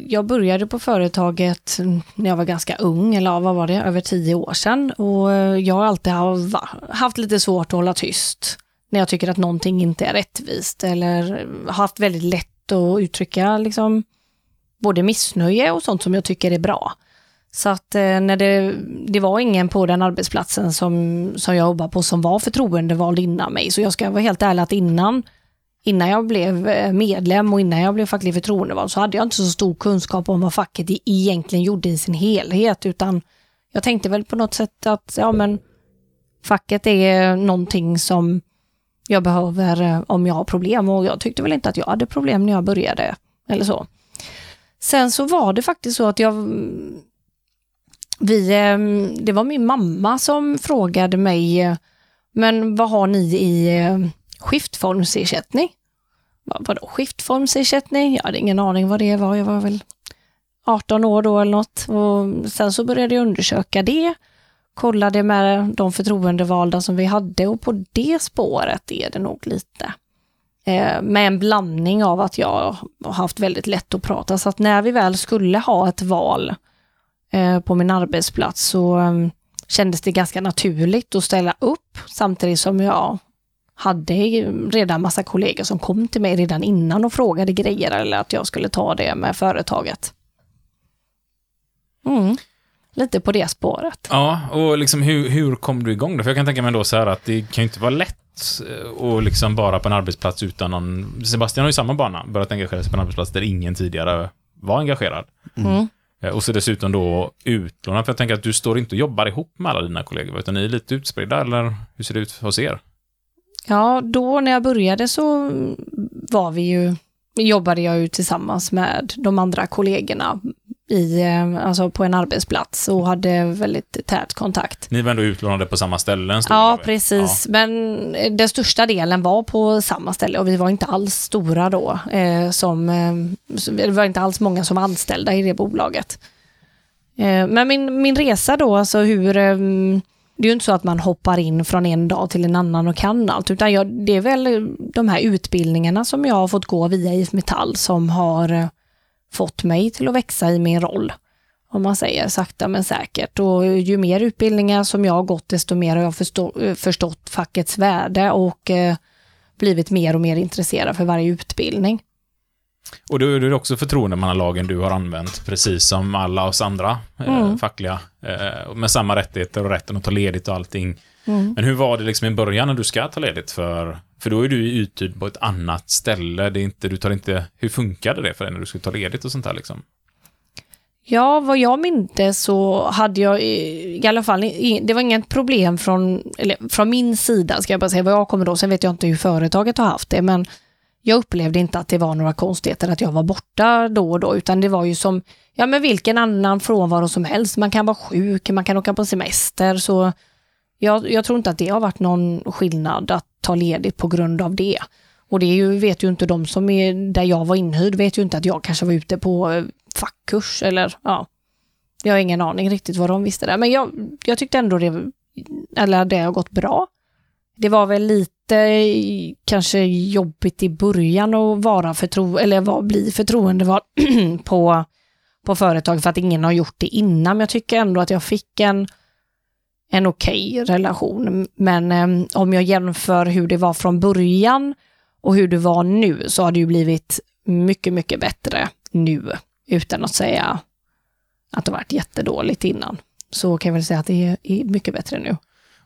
jag började på företaget när jag var ganska ung, eller vad var det, över tio år sedan. Och eh, jag har alltid ha- haft lite svårt att hålla tyst när jag tycker att någonting inte är rättvist eller haft väldigt lätt och uttrycka liksom, både missnöje och sånt som jag tycker är bra. Så att eh, när det, det var ingen på den arbetsplatsen som, som jag jobbar på som var förtroendevald innan mig. Så jag ska vara helt ärlig att innan innan jag blev eh, medlem och innan jag blev facklig förtroendevald så hade jag inte så stor kunskap om vad facket egentligen gjorde i sin helhet utan jag tänkte väl på något sätt att ja men facket är någonting som jag behöver eh, om jag har problem och jag tyckte väl inte att jag hade problem när jag började eller så. Sen så var det faktiskt så att jag mm, vi, eh, det var min mamma som frågade mig eh, men vad har ni i skiftformsersättning? Vadå skiftformsersättning? Jag hade ingen aning vad det var. Jag var väl 18 år då eller något. Och sen så började jag undersöka det. Kollade med de förtroendevalda som vi hade och på det spåret är det nog lite. Eh, med en blandning av att jag har haft väldigt lätt att prata. Så att när vi väl skulle ha ett val eh, på min arbetsplats så eh, kändes det ganska naturligt att ställa upp samtidigt som jag hade redan massa kollegor som kom till mig redan innan och frågade grejer eller att jag skulle ta det med företaget. Mm. Lite på det spåret. Ja, och liksom hur, hur kom du igång då? För jag kan tänka mig då så här att det kan ju inte vara lätt eh, och liksom bara på en arbetsplats utan någon... Sebastian har ju samma bana, börjat engagera sig på en arbetsplats där ingen tidigare var engagerad. Mm. Eh, Och så dessutom då utlånad, för jag tänker att du står inte och jobbar ihop med alla dina kollegor, utan ni är lite utspridda, eller hur ser det ut hos er? Ja, då när jag började så var vi ju, jobbade jag ju tillsammans med de andra kollegorna i, eh, alltså på en arbetsplats och hade väldigt tät kontakt. Ni var ändå utlånade på samma ställe en stor del Ja, precis. Men den största delen var på samma ställe och vi var inte alls stora då. Eh, som, eh, det var inte alls många som var anställda i det bolaget. Eh, men min, min resa då, alltså hur... Eh, det är ju inte så att man hoppar in från en dag till en annan och kan allt, utan jag, det är väl de här utbildningarna som jag har fått gå via IF Metall som har eh, fått mig till att växa i min roll. Om man säger sakta men säkert. Och ju mer utbildningar som jag har gått, desto mer har jag förstå, eh, förstått fackets värde och eh, blivit mer och mer intresserad för varje utbildning. Och då är det också förtroendemannalagen du har använt, precis som alla oss andra eh, Mm. fackliga, eh, med samma rättigheter och rätten att ta ledigt och allting. Mm. Men hur var det liksom i början när du ska ta ledigt för, för då är du uthyrd på ett annat ställe, det är inte, du tar inte, hur funkade det för dig när du skulle ta ledigt och sånt där liksom? Ja, vad jag minns så hade jag i, alla fall, det var inget problem från, eller från min sida, ska jag bara säga vad jag kommer då. Sen vet jag inte hur företaget har haft det, men jag upplevde inte att det var några konstigheter att jag var borta då och då, utan det var ju som, ja men vilken annan frånvaro som helst. Man kan vara sjuk, man kan åka på semester, så jag, jag tror inte att det har varit någon skillnad att ta ledigt på grund av det. Och det är ju, vet ju inte de som är där jag var inhyrd, vet ju inte att jag kanske var ute på eh, fackkurs eller ja. Jag har ingen aning riktigt vad de visste där, men jag, jag tyckte ändå det, eller det har gått bra. Det var väl lite kanske jobbigt i början att vara förtro, eller var, bli förtroendevald på, på företag för att ingen har gjort det innan, men jag tycker ändå att jag fick en en okej relation. Men eh, om jag jämför hur det var från början och hur det var nu så har det ju blivit mycket, mycket bättre nu. Utan att säga att det varit jättedåligt innan. Så kan jag väl säga att det är mycket bättre nu.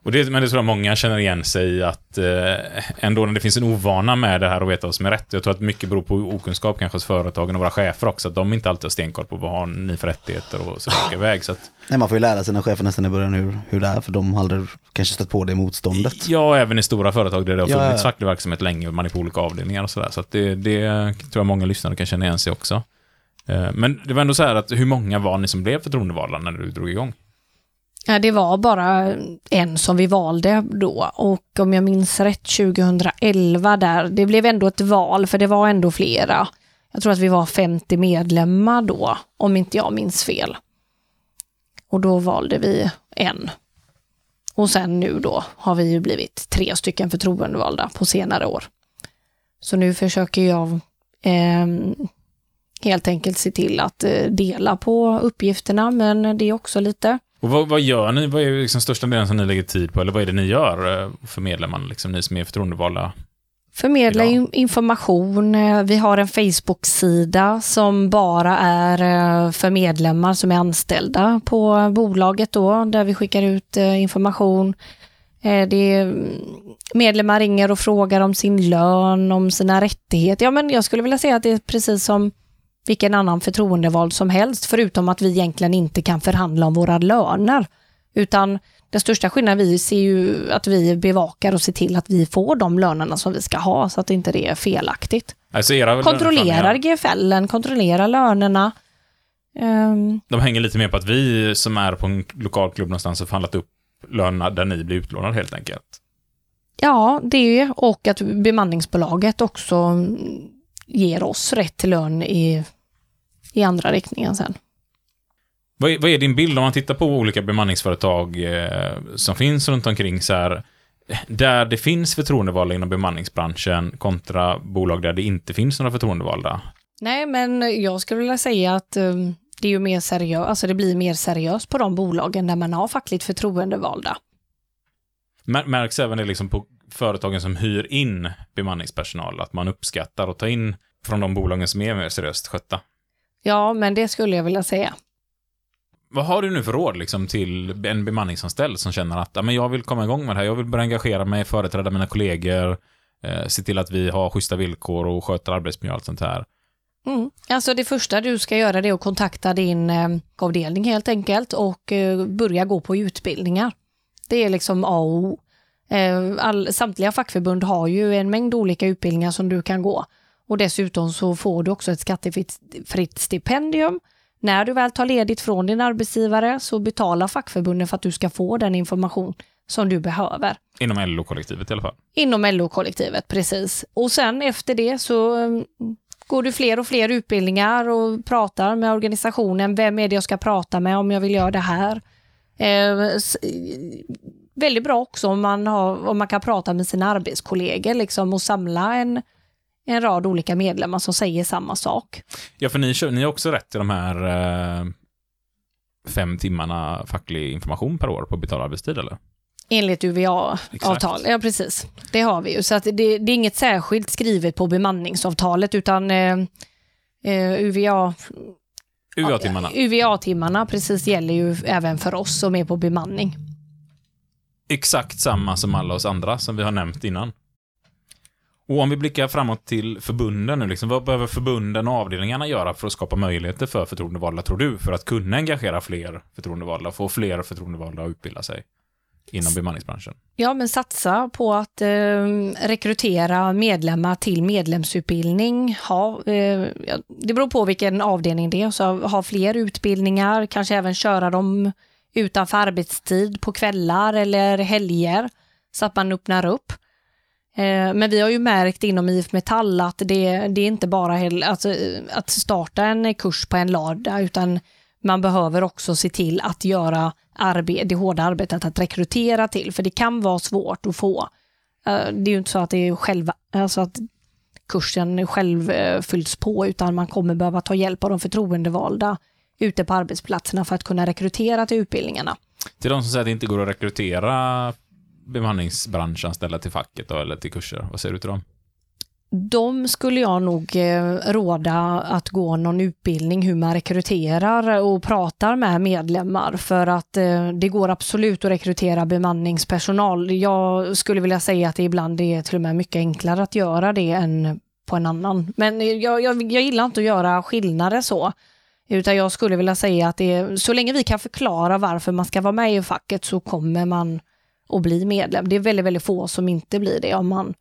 Och det, men det tror jag många känner igen sig i att eh, ändå när det finns en ovana med det här och veta vad som är rätt. Jag tror att mycket beror på okunskap kanske hos företagen och våra chefer också, att de inte alltid har stenkoll på vad har ni för rättigheter och så där iväg. Så att, Nej, man får ju lära sina chefer nästan i början hur, hur det är, för de har aldrig kanske stött på det motståndet. Ja, även i stora företag där det har funnits ja. facklig verksamhet länge och man är på olika avdelningar och sådär. Så att det, det tror jag många lyssnare kan känna igen sig också. Eh, Men det var ändå så här att hur många var ni som blev förtroendevalda när du drog igång? Ja, det var bara en som vi valde då och om jag minns rätt 2011 där, det blev ändå ett val för det var ändå flera. Jag tror att vi var 50 medlemmar då, om inte jag minns fel. Och då valde vi en. Och sen nu då har vi ju blivit tre stycken förtroendevalda på senare år. Så nu försöker jag eh, helt enkelt se till att eh, dela på uppgifterna, men det är också lite och vad, vad gör ni? Vad är liksom största delen som ni lägger tid på? Eller vad är det ni gör eh, för medlemmarna, liksom, ni som är förtroendevalda? Förmedla idag? information. Eh, Vi har en Facebook-sida som bara är eh, för medlemmar som är anställda på bolaget då, där vi skickar ut information. Det mm, medlemmar ringer och frågar om sin lön, om sina rättigheter. Ja, men jag skulle vilja säga att det är precis som vilken annan förtroendevald som helst, förutom att vi egentligen inte kan förhandla om våra löner. Utan den största skillnaden vi ser ju att vi bevakar och ser till att vi får de lönerna som vi ska ha, så att inte det är felaktigt. Alltså era Kontrollerar löneförhandlingar, GFL, kontrollerar lönerna. Ehm, De hänger lite mer på att vi som är på en lokal klubb någonstans har förhandlat upp lönerna där ni blir utlånade helt enkelt. ja, det och att bemanningsbolaget också ger oss rätt till lön i, i andra riktningen sen. Vad är, vad är din bild om man tittar på olika bemanningsföretag eh, som finns runt omkring så här, där det finns förtroendevalda inom bemanningsbranschen kontra bolag där det inte finns några förtroendevalda? Nej, men jag skulle vilja säga att um, det är ju mer seriöst, alltså det blir mer seriöst på de bolagen där man har fackligt förtroendevalda. Mär- Märks även det liksom på företagen som hyr in bemanningspersonal, att man uppskattar att ta in från de bolagen som är mer seriöst skötta. Ja, men det skulle jag vilja säga. Vad har du nu för råd liksom, till en bemanningsanställd som känner att men jag vill komma igång med det här, jag vill börja engagera mig, företräda mina kollegor, eh, se till att vi har schyssta villkor och sköter arbetsmiljö och allt sånt här. Mm. Alltså det första du ska göra det är att kontakta din eh, avdelning helt enkelt och eh, börja gå på utbildningar. Det är liksom A och O. Eh, all, samtliga fackförbund har ju en mängd olika utbildningar som du kan gå. Och dessutom så får du också ett skattefritt fritt stipendium. När du väl tar ledigt från din arbetsgivare så betalar fackförbunden för att du ska få den information som du behöver. Inom LO-kollektivet i alla fall. Inom LO-kollektivet, precis. Och sen efter det så mm, går du fler och fler utbildningar och pratar med organisationen. Vem är det jag ska prata med om jag vill göra det här? Väldigt bra också om man, har, om man kan prata med sina arbetskollegor liksom, och samla en, en rad olika medlemmar som säger samma sak. Ja, för ni, ni har också rätt till de här eh, fem timmarna facklig information per år på betald arbetstid eller? Enligt UVA-avtal, ja precis. Det har vi ju. Så det, det är inget särskilt skrivet på bemanningsavtalet utan eh, eh, UVA, UA-timmarna. UVA-timmarna precis gäller ju även för oss som är på bemanning. Exakt samma som alla oss andra som vi har nämnt innan. Och om vi blickar framåt till förbunden nu, liksom, vad behöver förbunden och avdelningarna göra för att skapa möjligheter för förtroendevalda, tror du, för att kunna engagera fler förtroendevalda, få fler förtroendevalda att utbilda sig inom bemanningsbranschen? Ja, men satsa på att eh, rekrytera medlemmar till medlemsutbildning. Ha, eh, det beror på vilken avdelning det är, så ha fler utbildningar, kanske även köra dem utanför arbetstid på kvällar eller helger så att man öppnar upp. Eh, men vi har ju märkt inom IF Metall att det, det är inte bara att, alltså, eh, att starta en kurs på en lördag utan man behöver också se till att göra arbet, det hårda arbetet att rekrytera till, för det kan vara svårt att få. Eh, det är ju inte så att det är själva, alltså att kursen själv fylls på, utan man kommer behöva ta hjälp av de förtroendevalda ute på arbetsplatserna för att kunna rekrytera till utbildningarna. Till de som säger att det inte går att rekrytera bemanningsbranschanställda till facket då, eller till kurser, vad säger du till dem? De skulle jag nog eh, råda att gå någon utbildning hur man rekryterar och pratar med medlemmar för att eh, det går absolut att rekrytera bemanningspersonal. Jag skulle vilja säga att det ibland är till och med mycket enklare att göra det än på en annan. Men jag, jag, jag gillar inte att göra skillnader så. Utan jag skulle vilja säga att det är, så länge vi kan förklara varför man ska vara med i facket så kommer man att bli medlem. Det är väldigt, väldigt få som inte blir det om man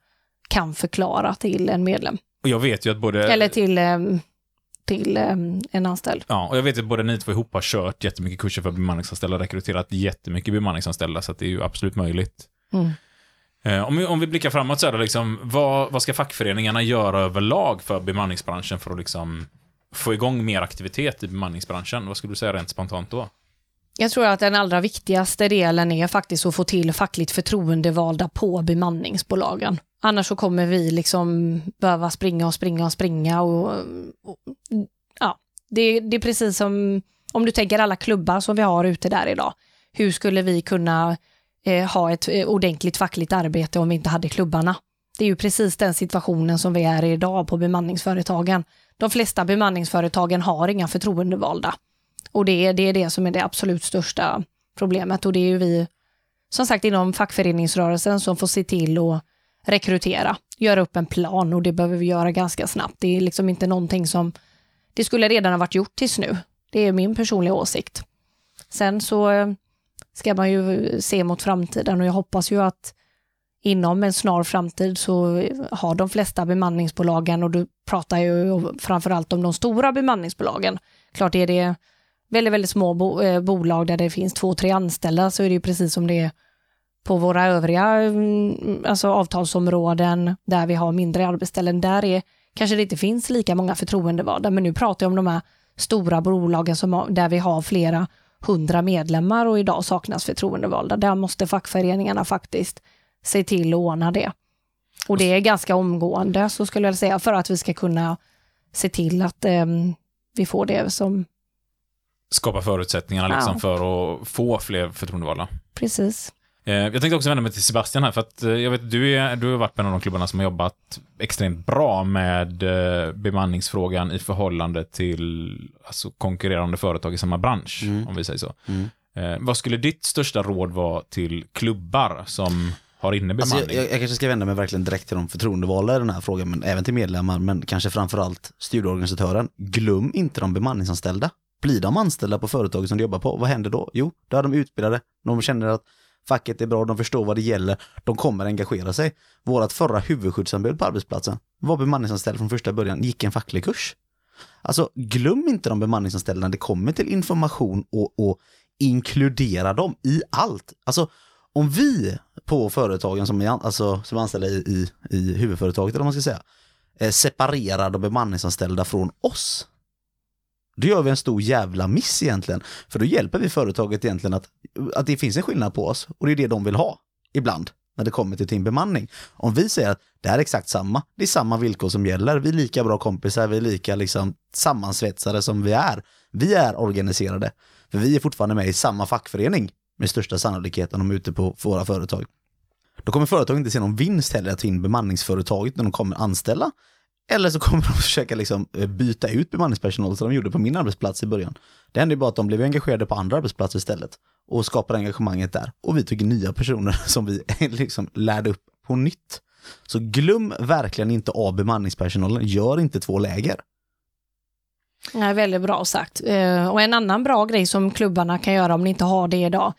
kan förklara till en medlem. Och jag vet ju att både... Eller till, em, till em, en anställd. Ja, och jag vet att både ni två ihop har kört jättemycket kurser för bemanningsanställda, rekryterat jättemycket bemanningsanställda, så att det är ju absolut möjligt. Mm. Eh, Om vi, om vi blickar framåt så är det liksom, vad, vad ska fackföreningarna göra överlag för bemanningsbranschen för att liksom få igång mer aktivitet i bemanningsbranschen? Vad skulle du säga rent spontant då? Jag tror att den allra viktigaste delen är faktiskt att få till fackligt förtroendevalda på bemanningsbolagen. Annars så kommer vi liksom behöva springa och springa och springa och, och ja, det, det är precis som om du tänker alla klubbar som vi har ute där idag. Hur skulle vi kunna eh, ha ett eh, ordentligt fackligt arbete om vi inte hade klubbarna? Det är ju precis den situationen som vi är i idag på bemanningsföretagen. De flesta bemanningsföretagen har inga förtroendevalda. Och det är, det är det som är det absolut största problemet. Och det är ju vi, som sagt, inom fackföreningsrörelsen som får se till att rekrytera, göra upp en plan och det behöver vi göra ganska snabbt. Det är liksom inte någonting som, det skulle redan ha varit gjort tills nu. Det är min personliga åsikt. Sen så eh, ska man ju se mot framtiden och jag hoppas ju att inom en snar framtid så har de flesta bemanningsbolagen, och du pratar ju framförallt om de stora bemanningsbolagen, klart är det väldigt, väldigt små bo, eh, bolag där det finns två, tre anställda så är det ju precis som det är på våra övriga mm, alltså avtalsområden där vi har mindre arbetsställen. Där är, kanske det inte finns lika många förtroendevalda, men nu pratar jag om de här stora bolagen som där vi har flera hundra medlemmar och idag saknas förtroendevalda. Där måste fackföreningarna faktiskt se till att ordna det. Och det är ganska omgående, så skulle jag säga, för att vi ska kunna se till att eh, vi får det som Skapa förutsättningarna liksom Ja. för att få fler förtroendevalda. precis. Eh, Jag tänkte också vända mig till Sebastian här, för att eh, jag vet du, är, du har varit med en av de klubbarna som har jobbat extremt bra med eh, bemanningsfrågan i förhållande till alltså, konkurrerande företag i samma bransch, Mm. om vi säger så. Mm. Vad skulle ditt största råd vara till klubbar som har inne Alltså, bemanning? jag, jag, jag kanske ska vända mig verkligen direkt till de förtroendevalda i den här frågan, men även till medlemmar, men kanske framförallt studieorganisatören. Glöm inte de bemanningsanställda. Blir de anställda på företaget som de jobbar på, vad händer då? Jo, då är de utbildade, de känner att facket är bra, de förstår vad det gäller, de kommer engagera sig. Vårat förra huvudskyddsombud på arbetsplatsen var bemanningsanställd från första början, gick en facklig kurs. Alltså, glöm inte de bemanningsanställda när det kommer till information och, och inkludera dem i allt. Alltså, om vi på företagen som är, alltså, som är anställda i, i, i huvudföretaget, eller vad man ska säga, eh, separerar de bemanningsanställda från oss, då gör vi en stor jävla miss egentligen. För då hjälper vi företaget egentligen att, att det finns en skillnad på oss och det är det de vill ha ibland när det kommer till timbemanning. Om vi säger att det här är exakt samma, det är samma villkor som gäller, vi är lika bra kompisar, vi är lika liksom sammansvetsade som vi är. Vi är organiserade, för vi är fortfarande med i samma fackförening med största sannolikhet när de är ute på våra företag. Då kommer företagen inte se någon vinst heller att ta in bemanningsföretaget när de kommer anställa. Eller så kommer de försöka liksom eh, byta ut bemanningspersonal som de gjorde på min arbetsplats i början. Det hände ju bara att de blev engagerade på andra arbetsplatser istället och skapade engagemanget där. Och vi tog in nya personer som vi eh, liksom lärde upp på nytt. Så glöm verkligen inte av bemanningspersonalen, gör inte två läger. Ja, väldigt bra sagt. Eh, och en annan bra grej som klubbarna kan göra om ni inte har det idag.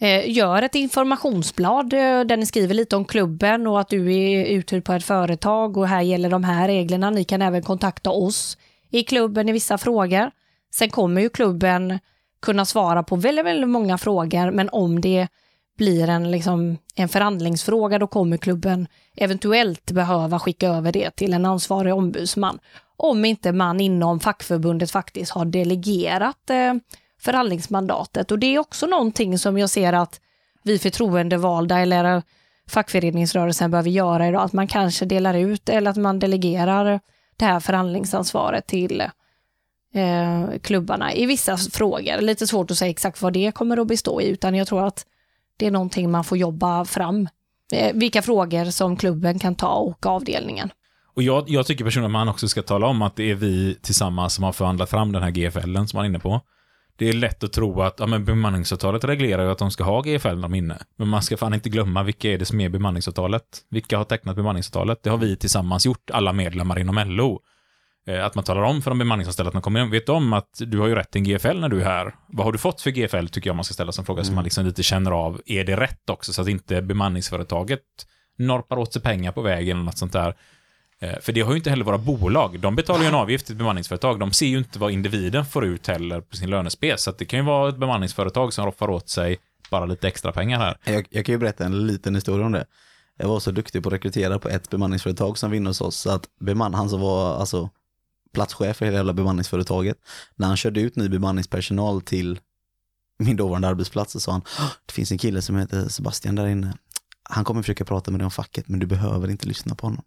Eh, gör ett informationsblad eh, där ni skriver lite om klubben och att du är uthyrd på ett företag och här gäller de här reglerna. Ni kan även kontakta oss i klubben i vissa frågor. Sen kommer ju klubben kunna svara på väldigt, väldigt många frågor, men om det blir en, liksom, en förhandlingsfråga, då kommer klubben eventuellt behöva skicka över det till en ansvarig ombudsman. Om inte man inom fackförbundet faktiskt har delegerat eh, förhandlingsmandatet. Och det är också någonting som jag ser att vi förtroendevalda eller fackföreningsrörelsen behöver göra idag, att man kanske delar ut eller att man delegerar det här förhandlingsansvaret till eh, klubbarna i vissa frågor. Lite svårt att säga exakt vad det kommer att bestå i, utan jag tror att det är någonting man får jobba fram. Eh, vilka frågor som klubben kan ta och avdelningen. Och jag, jag tycker personligen att man också ska tala om att det är vi tillsammans som har förhandlat fram den här GFLen som man är inne på. Det är lätt att tro att ja, men bemanningsavtalet reglerar ju att de ska ha GFL när de är inne. Men man ska fan inte glömma vilka är det som är bemanningsavtalet. Vilka har tecknat bemanningsavtalet? Det har vi tillsammans gjort, alla medlemmar inom LO. Eh, Att man talar om för de bemanningsanställda att man kommer in, vet om att du har ju rätt till en GFL när du är här. Vad har du fått för GFL tycker jag man ska ställa som fråga så man liksom lite känner av, är det rätt också så att inte bemanningsföretaget norpar åt sig pengar på vägen eller något sånt där. Eh, för det har ju inte heller våra bolag. De betalar ju en avgift till ett bemanningsföretag. De ser ju inte vad individen får ut heller på sin lönespec. Så att det kan ju vara ett bemanningsföretag som roffar åt sig bara lite extra pengar här. Jag, jag kan ju berätta en liten historia om det. Jag var så duktig på att rekrytera på ett bemanningsföretag som vinner hos oss, så att beman, han som var alltså platschef för hela jävla bemanningsföretaget, när han körde ut ny bemanningspersonal till min dåvarande arbetsplats så sa han, det finns en kille som heter Sebastian där inne. Han kommer försöka prata med dig om facket, men du behöver inte lyssna på honom.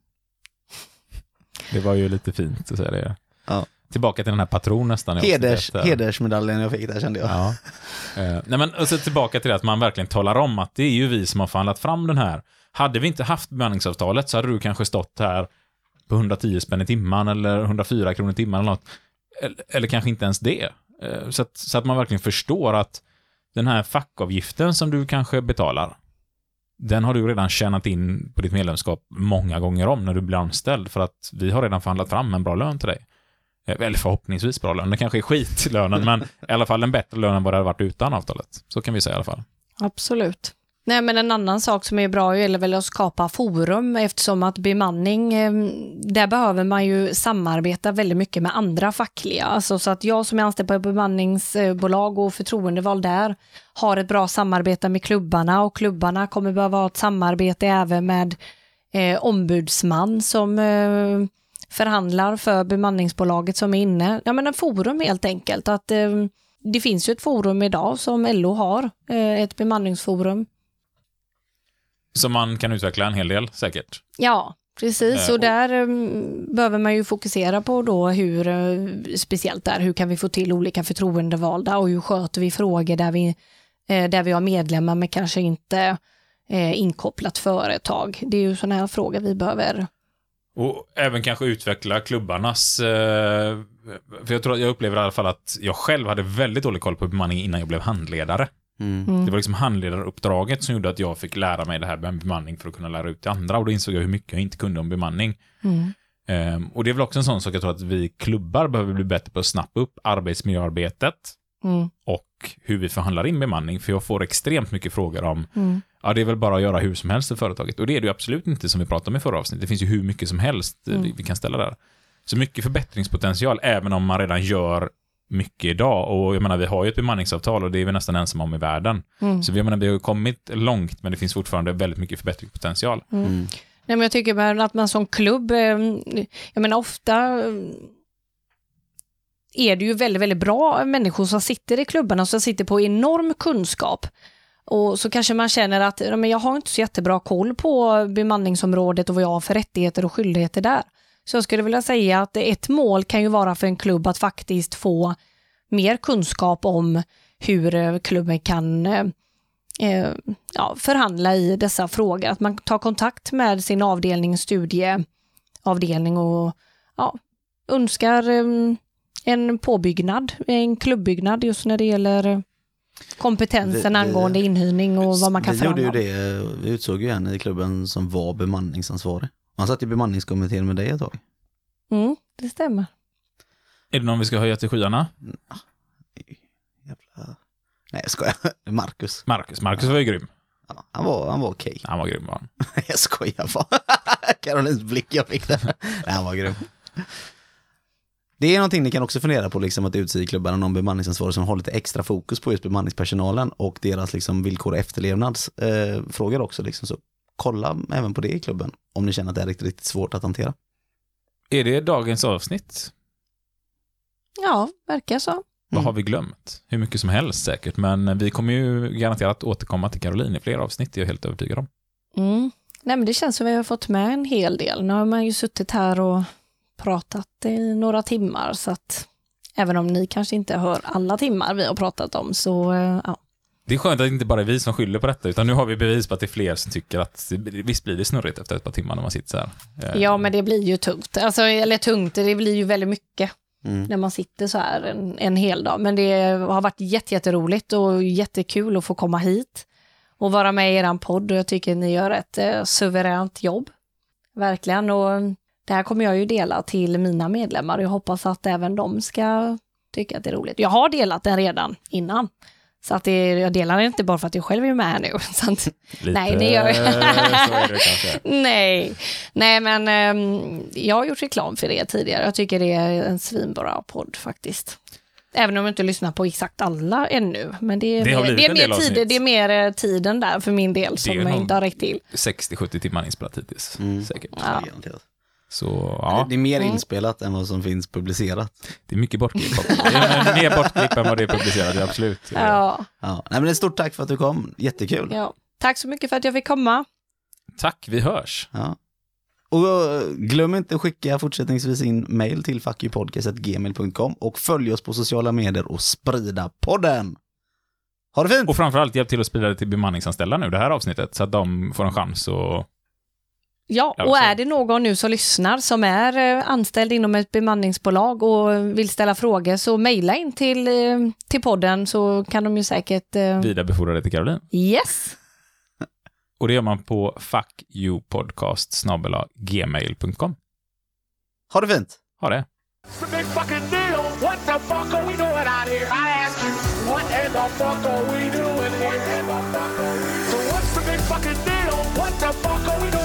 Det var ju lite fint att säga det. Ja. Tillbaka till den här patron nästan. Heders, där. hedersmedaljen jag fick där kände jag. Ja. Eh, nej men, och så tillbaka till det att man verkligen talar om att det är ju vi som har förhandlat fram den här. Hade vi inte haft bemanningsavtalet så hade du kanske stått här på 110 spänn i timmen eller 104 kronor i timmen eller något. Eller, eller kanske inte ens det. Eh, så, att, så att man verkligen förstår att den här fackavgiften som du kanske betalar, den har du redan tjänat in på ditt medlemskap många gånger om när du blir anställd för att vi har redan förhandlat fram en bra lön till dig. Eh, eller förhoppningsvis bra lön. Det kanske är skitlönen, men i alla fall en bättre lön än vad det hade varit utan avtalet. Så kan vi säga i alla fall. Absolut. Nej, men en annan sak som är bra är väl att skapa forum eftersom att bemanning, eh, där behöver man ju samarbeta väldigt mycket med andra fackliga. Alltså, så att jag som är anställd på ett bemanningsbolag och förtroendevald där har ett bra samarbete med klubbarna och klubbarna kommer behöva ha ett samarbete även med eh, ombudsman som eh, förhandlar för bemanningsbolaget som är inne. Ja, men en forum helt enkelt. Att, eh, det finns ju ett forum idag som LO har, eh, ett bemanningsforum. Så man kan utveckla en hel del säkert. Ja, precis. Eh, Och där um, behöver man ju fokusera på då hur, eh, speciellt där, hur kan vi få till olika förtroendevalda och hur sköter vi frågor där vi, eh, där vi har medlemmar men kanske inte inkopplat företag. Det är ju sådana här frågor vi behöver. Och även kanske utveckla klubbarnas... För jag tror jag upplever i alla fall att jag själv hade väldigt dålig koll på bemanning innan jag blev handledare. Mm. Det var liksom handledaruppdraget som gjorde att jag fick lära mig det här med bemanning för att kunna lära ut till andra och då insåg jag hur mycket jag inte kunde om bemanning. Mm. Ehm, och det är väl också en sån sak jag tror att vi klubbar behöver bli bättre på att snappa upp arbetsmiljöarbetet Mm. och hur vi förhandlar in bemanning, för jag får extremt mycket frågor om Mm. Ja, det är väl bara att göra hur som helst i företaget. Och det är det ju absolut inte som vi pratade om i förra avsnittet. Det finns ju hur mycket som helst eh, vi, vi kan ställa där. Så mycket förbättringspotential, även om man redan gör mycket idag. Och jag menar, vi har ju ett bemanningsavtal och det är vi nästan ensamma om i världen. Mm. Så vi, jag menar, vi har kommit långt, men det finns fortfarande väldigt mycket förbättringspotential. Mm. Nej, men jag tycker bara att man som klubb, eh, jag menar ofta eh, är det ju väldigt, väldigt bra människor som sitter i klubbarna som sitter på enorm kunskap. Och så kanske man känner att men jag har inte så jättebra koll på bemanningsområdet och vad jag har för rättigheter och skyldigheter där. Så jag skulle vilja säga att ett mål kan ju vara för en klubb att faktiskt få mer kunskap om hur eh, klubben kan eh, eh, ja, förhandla i dessa frågor. Att man tar kontakt med sin avdelning, studieavdelning och ja, önskar eh, en påbyggnad, en klubbyggnad just när det gäller kompetensen Vi- vi- angående inhyrning och vad man kan vi gjorde förhandla ju om. det, vi utsåg ju en i klubben som var bemanningsansvarig. Han satt i bemanningskommittén med dig ett tag. Mm, det stämmer. Är det någon vi ska höja till skyarna? Jävla... Nej jag skojar, Marcus. Marcus. Marcus var ju grym. Ja, han var, han var okej. Han var grym var han. jag skojar bara. Karolins blick jag fick där. Nej, han var grym. Det är någonting ni kan också fundera på, liksom att utse i klubbarna någon bemanningsansvarig som har lite extra fokus på just bemanningspersonalen och deras liksom, villkor och efterlevnadsfrågor eh, också. Liksom. Så kolla även på det i klubben om ni känner att det är riktigt, riktigt svårt att hantera. Är det dagens avsnitt? Ja, verkar så. Vad Mm. har vi glömt? Hur mycket som helst säkert, men vi kommer ju garanterat återkomma till Caroline i fler avsnitt, det är jag helt övertygad om. Mm. Nej, men det känns som vi har fått med en hel del. Nu har man ju suttit här och pratat i några timmar, så att även om ni kanske inte hör alla timmar vi har pratat om, så eh, ja. Det är skönt att det inte bara är vi som skyller på detta, utan nu har vi bevis på att det är fler som tycker att visst blir det snurrigt efter ett par timmar när man sitter så här. Eh, Ja, men det blir ju tungt. Alltså, eller tungt, det blir ju väldigt mycket Mm. när man sitter så här en, en hel dag. Men det har varit jätte, jätteroligt och jättekul att få komma hit och vara med i er podd och jag tycker ni gör ett eh, suveränt jobb. Verkligen. Och det här kommer jag ju dela till mina medlemmar och jag hoppas att även de ska tycka att det är roligt. Jag har delat den redan innan. Så att det, jag delar den inte bara för att jag själv är med nu. Så att, lite, nej, det gör jag. det kanske. Nej, nej men ehm, jag har gjort reklam för det tidigare. Jag tycker det är en svinbra podd faktiskt. Även om jag inte lyssnar på exakt alla ännu. Men det är, Det mer, det är, mer, tid, det är mer tiden där för min del som är jag inte har räckt till. 60-70 timmar inspelat hittills, Mm. säkert. Ja. Så ja, Det är mer Mm. inspelat än vad som finns publicerat. det är mycket bortklipp mer bortklipp än vad det är publicerat, ja, absolut. Ja, Ja. Nej, men ett stort tack för att du kom, jättekul. ja. Tack så mycket för att jag fick komma. Tack, vi hörs. Ja. Och eh, glöm inte att skicka fortsättningsvis in mail till fuckyoupodcast.gmail.com och följ oss på sociala medier och sprida podden. Ha det fint! Och framförallt hjälp till att sprida det till bemanningsanställda nu, det här avsnittet, så att de får en chans att... Ja, och är det någon nu som lyssnar som är eh, anställd inom ett bemanningsbolag och vill ställa frågor så mejla in till, eh, till podden så kan de ju säkert... Eh, Vidarebefordra det till Caroline. Yes! Och det gör man på fuckyoupodcast gmail.com. Ha det fint! Ha det! What the fuck are we doing?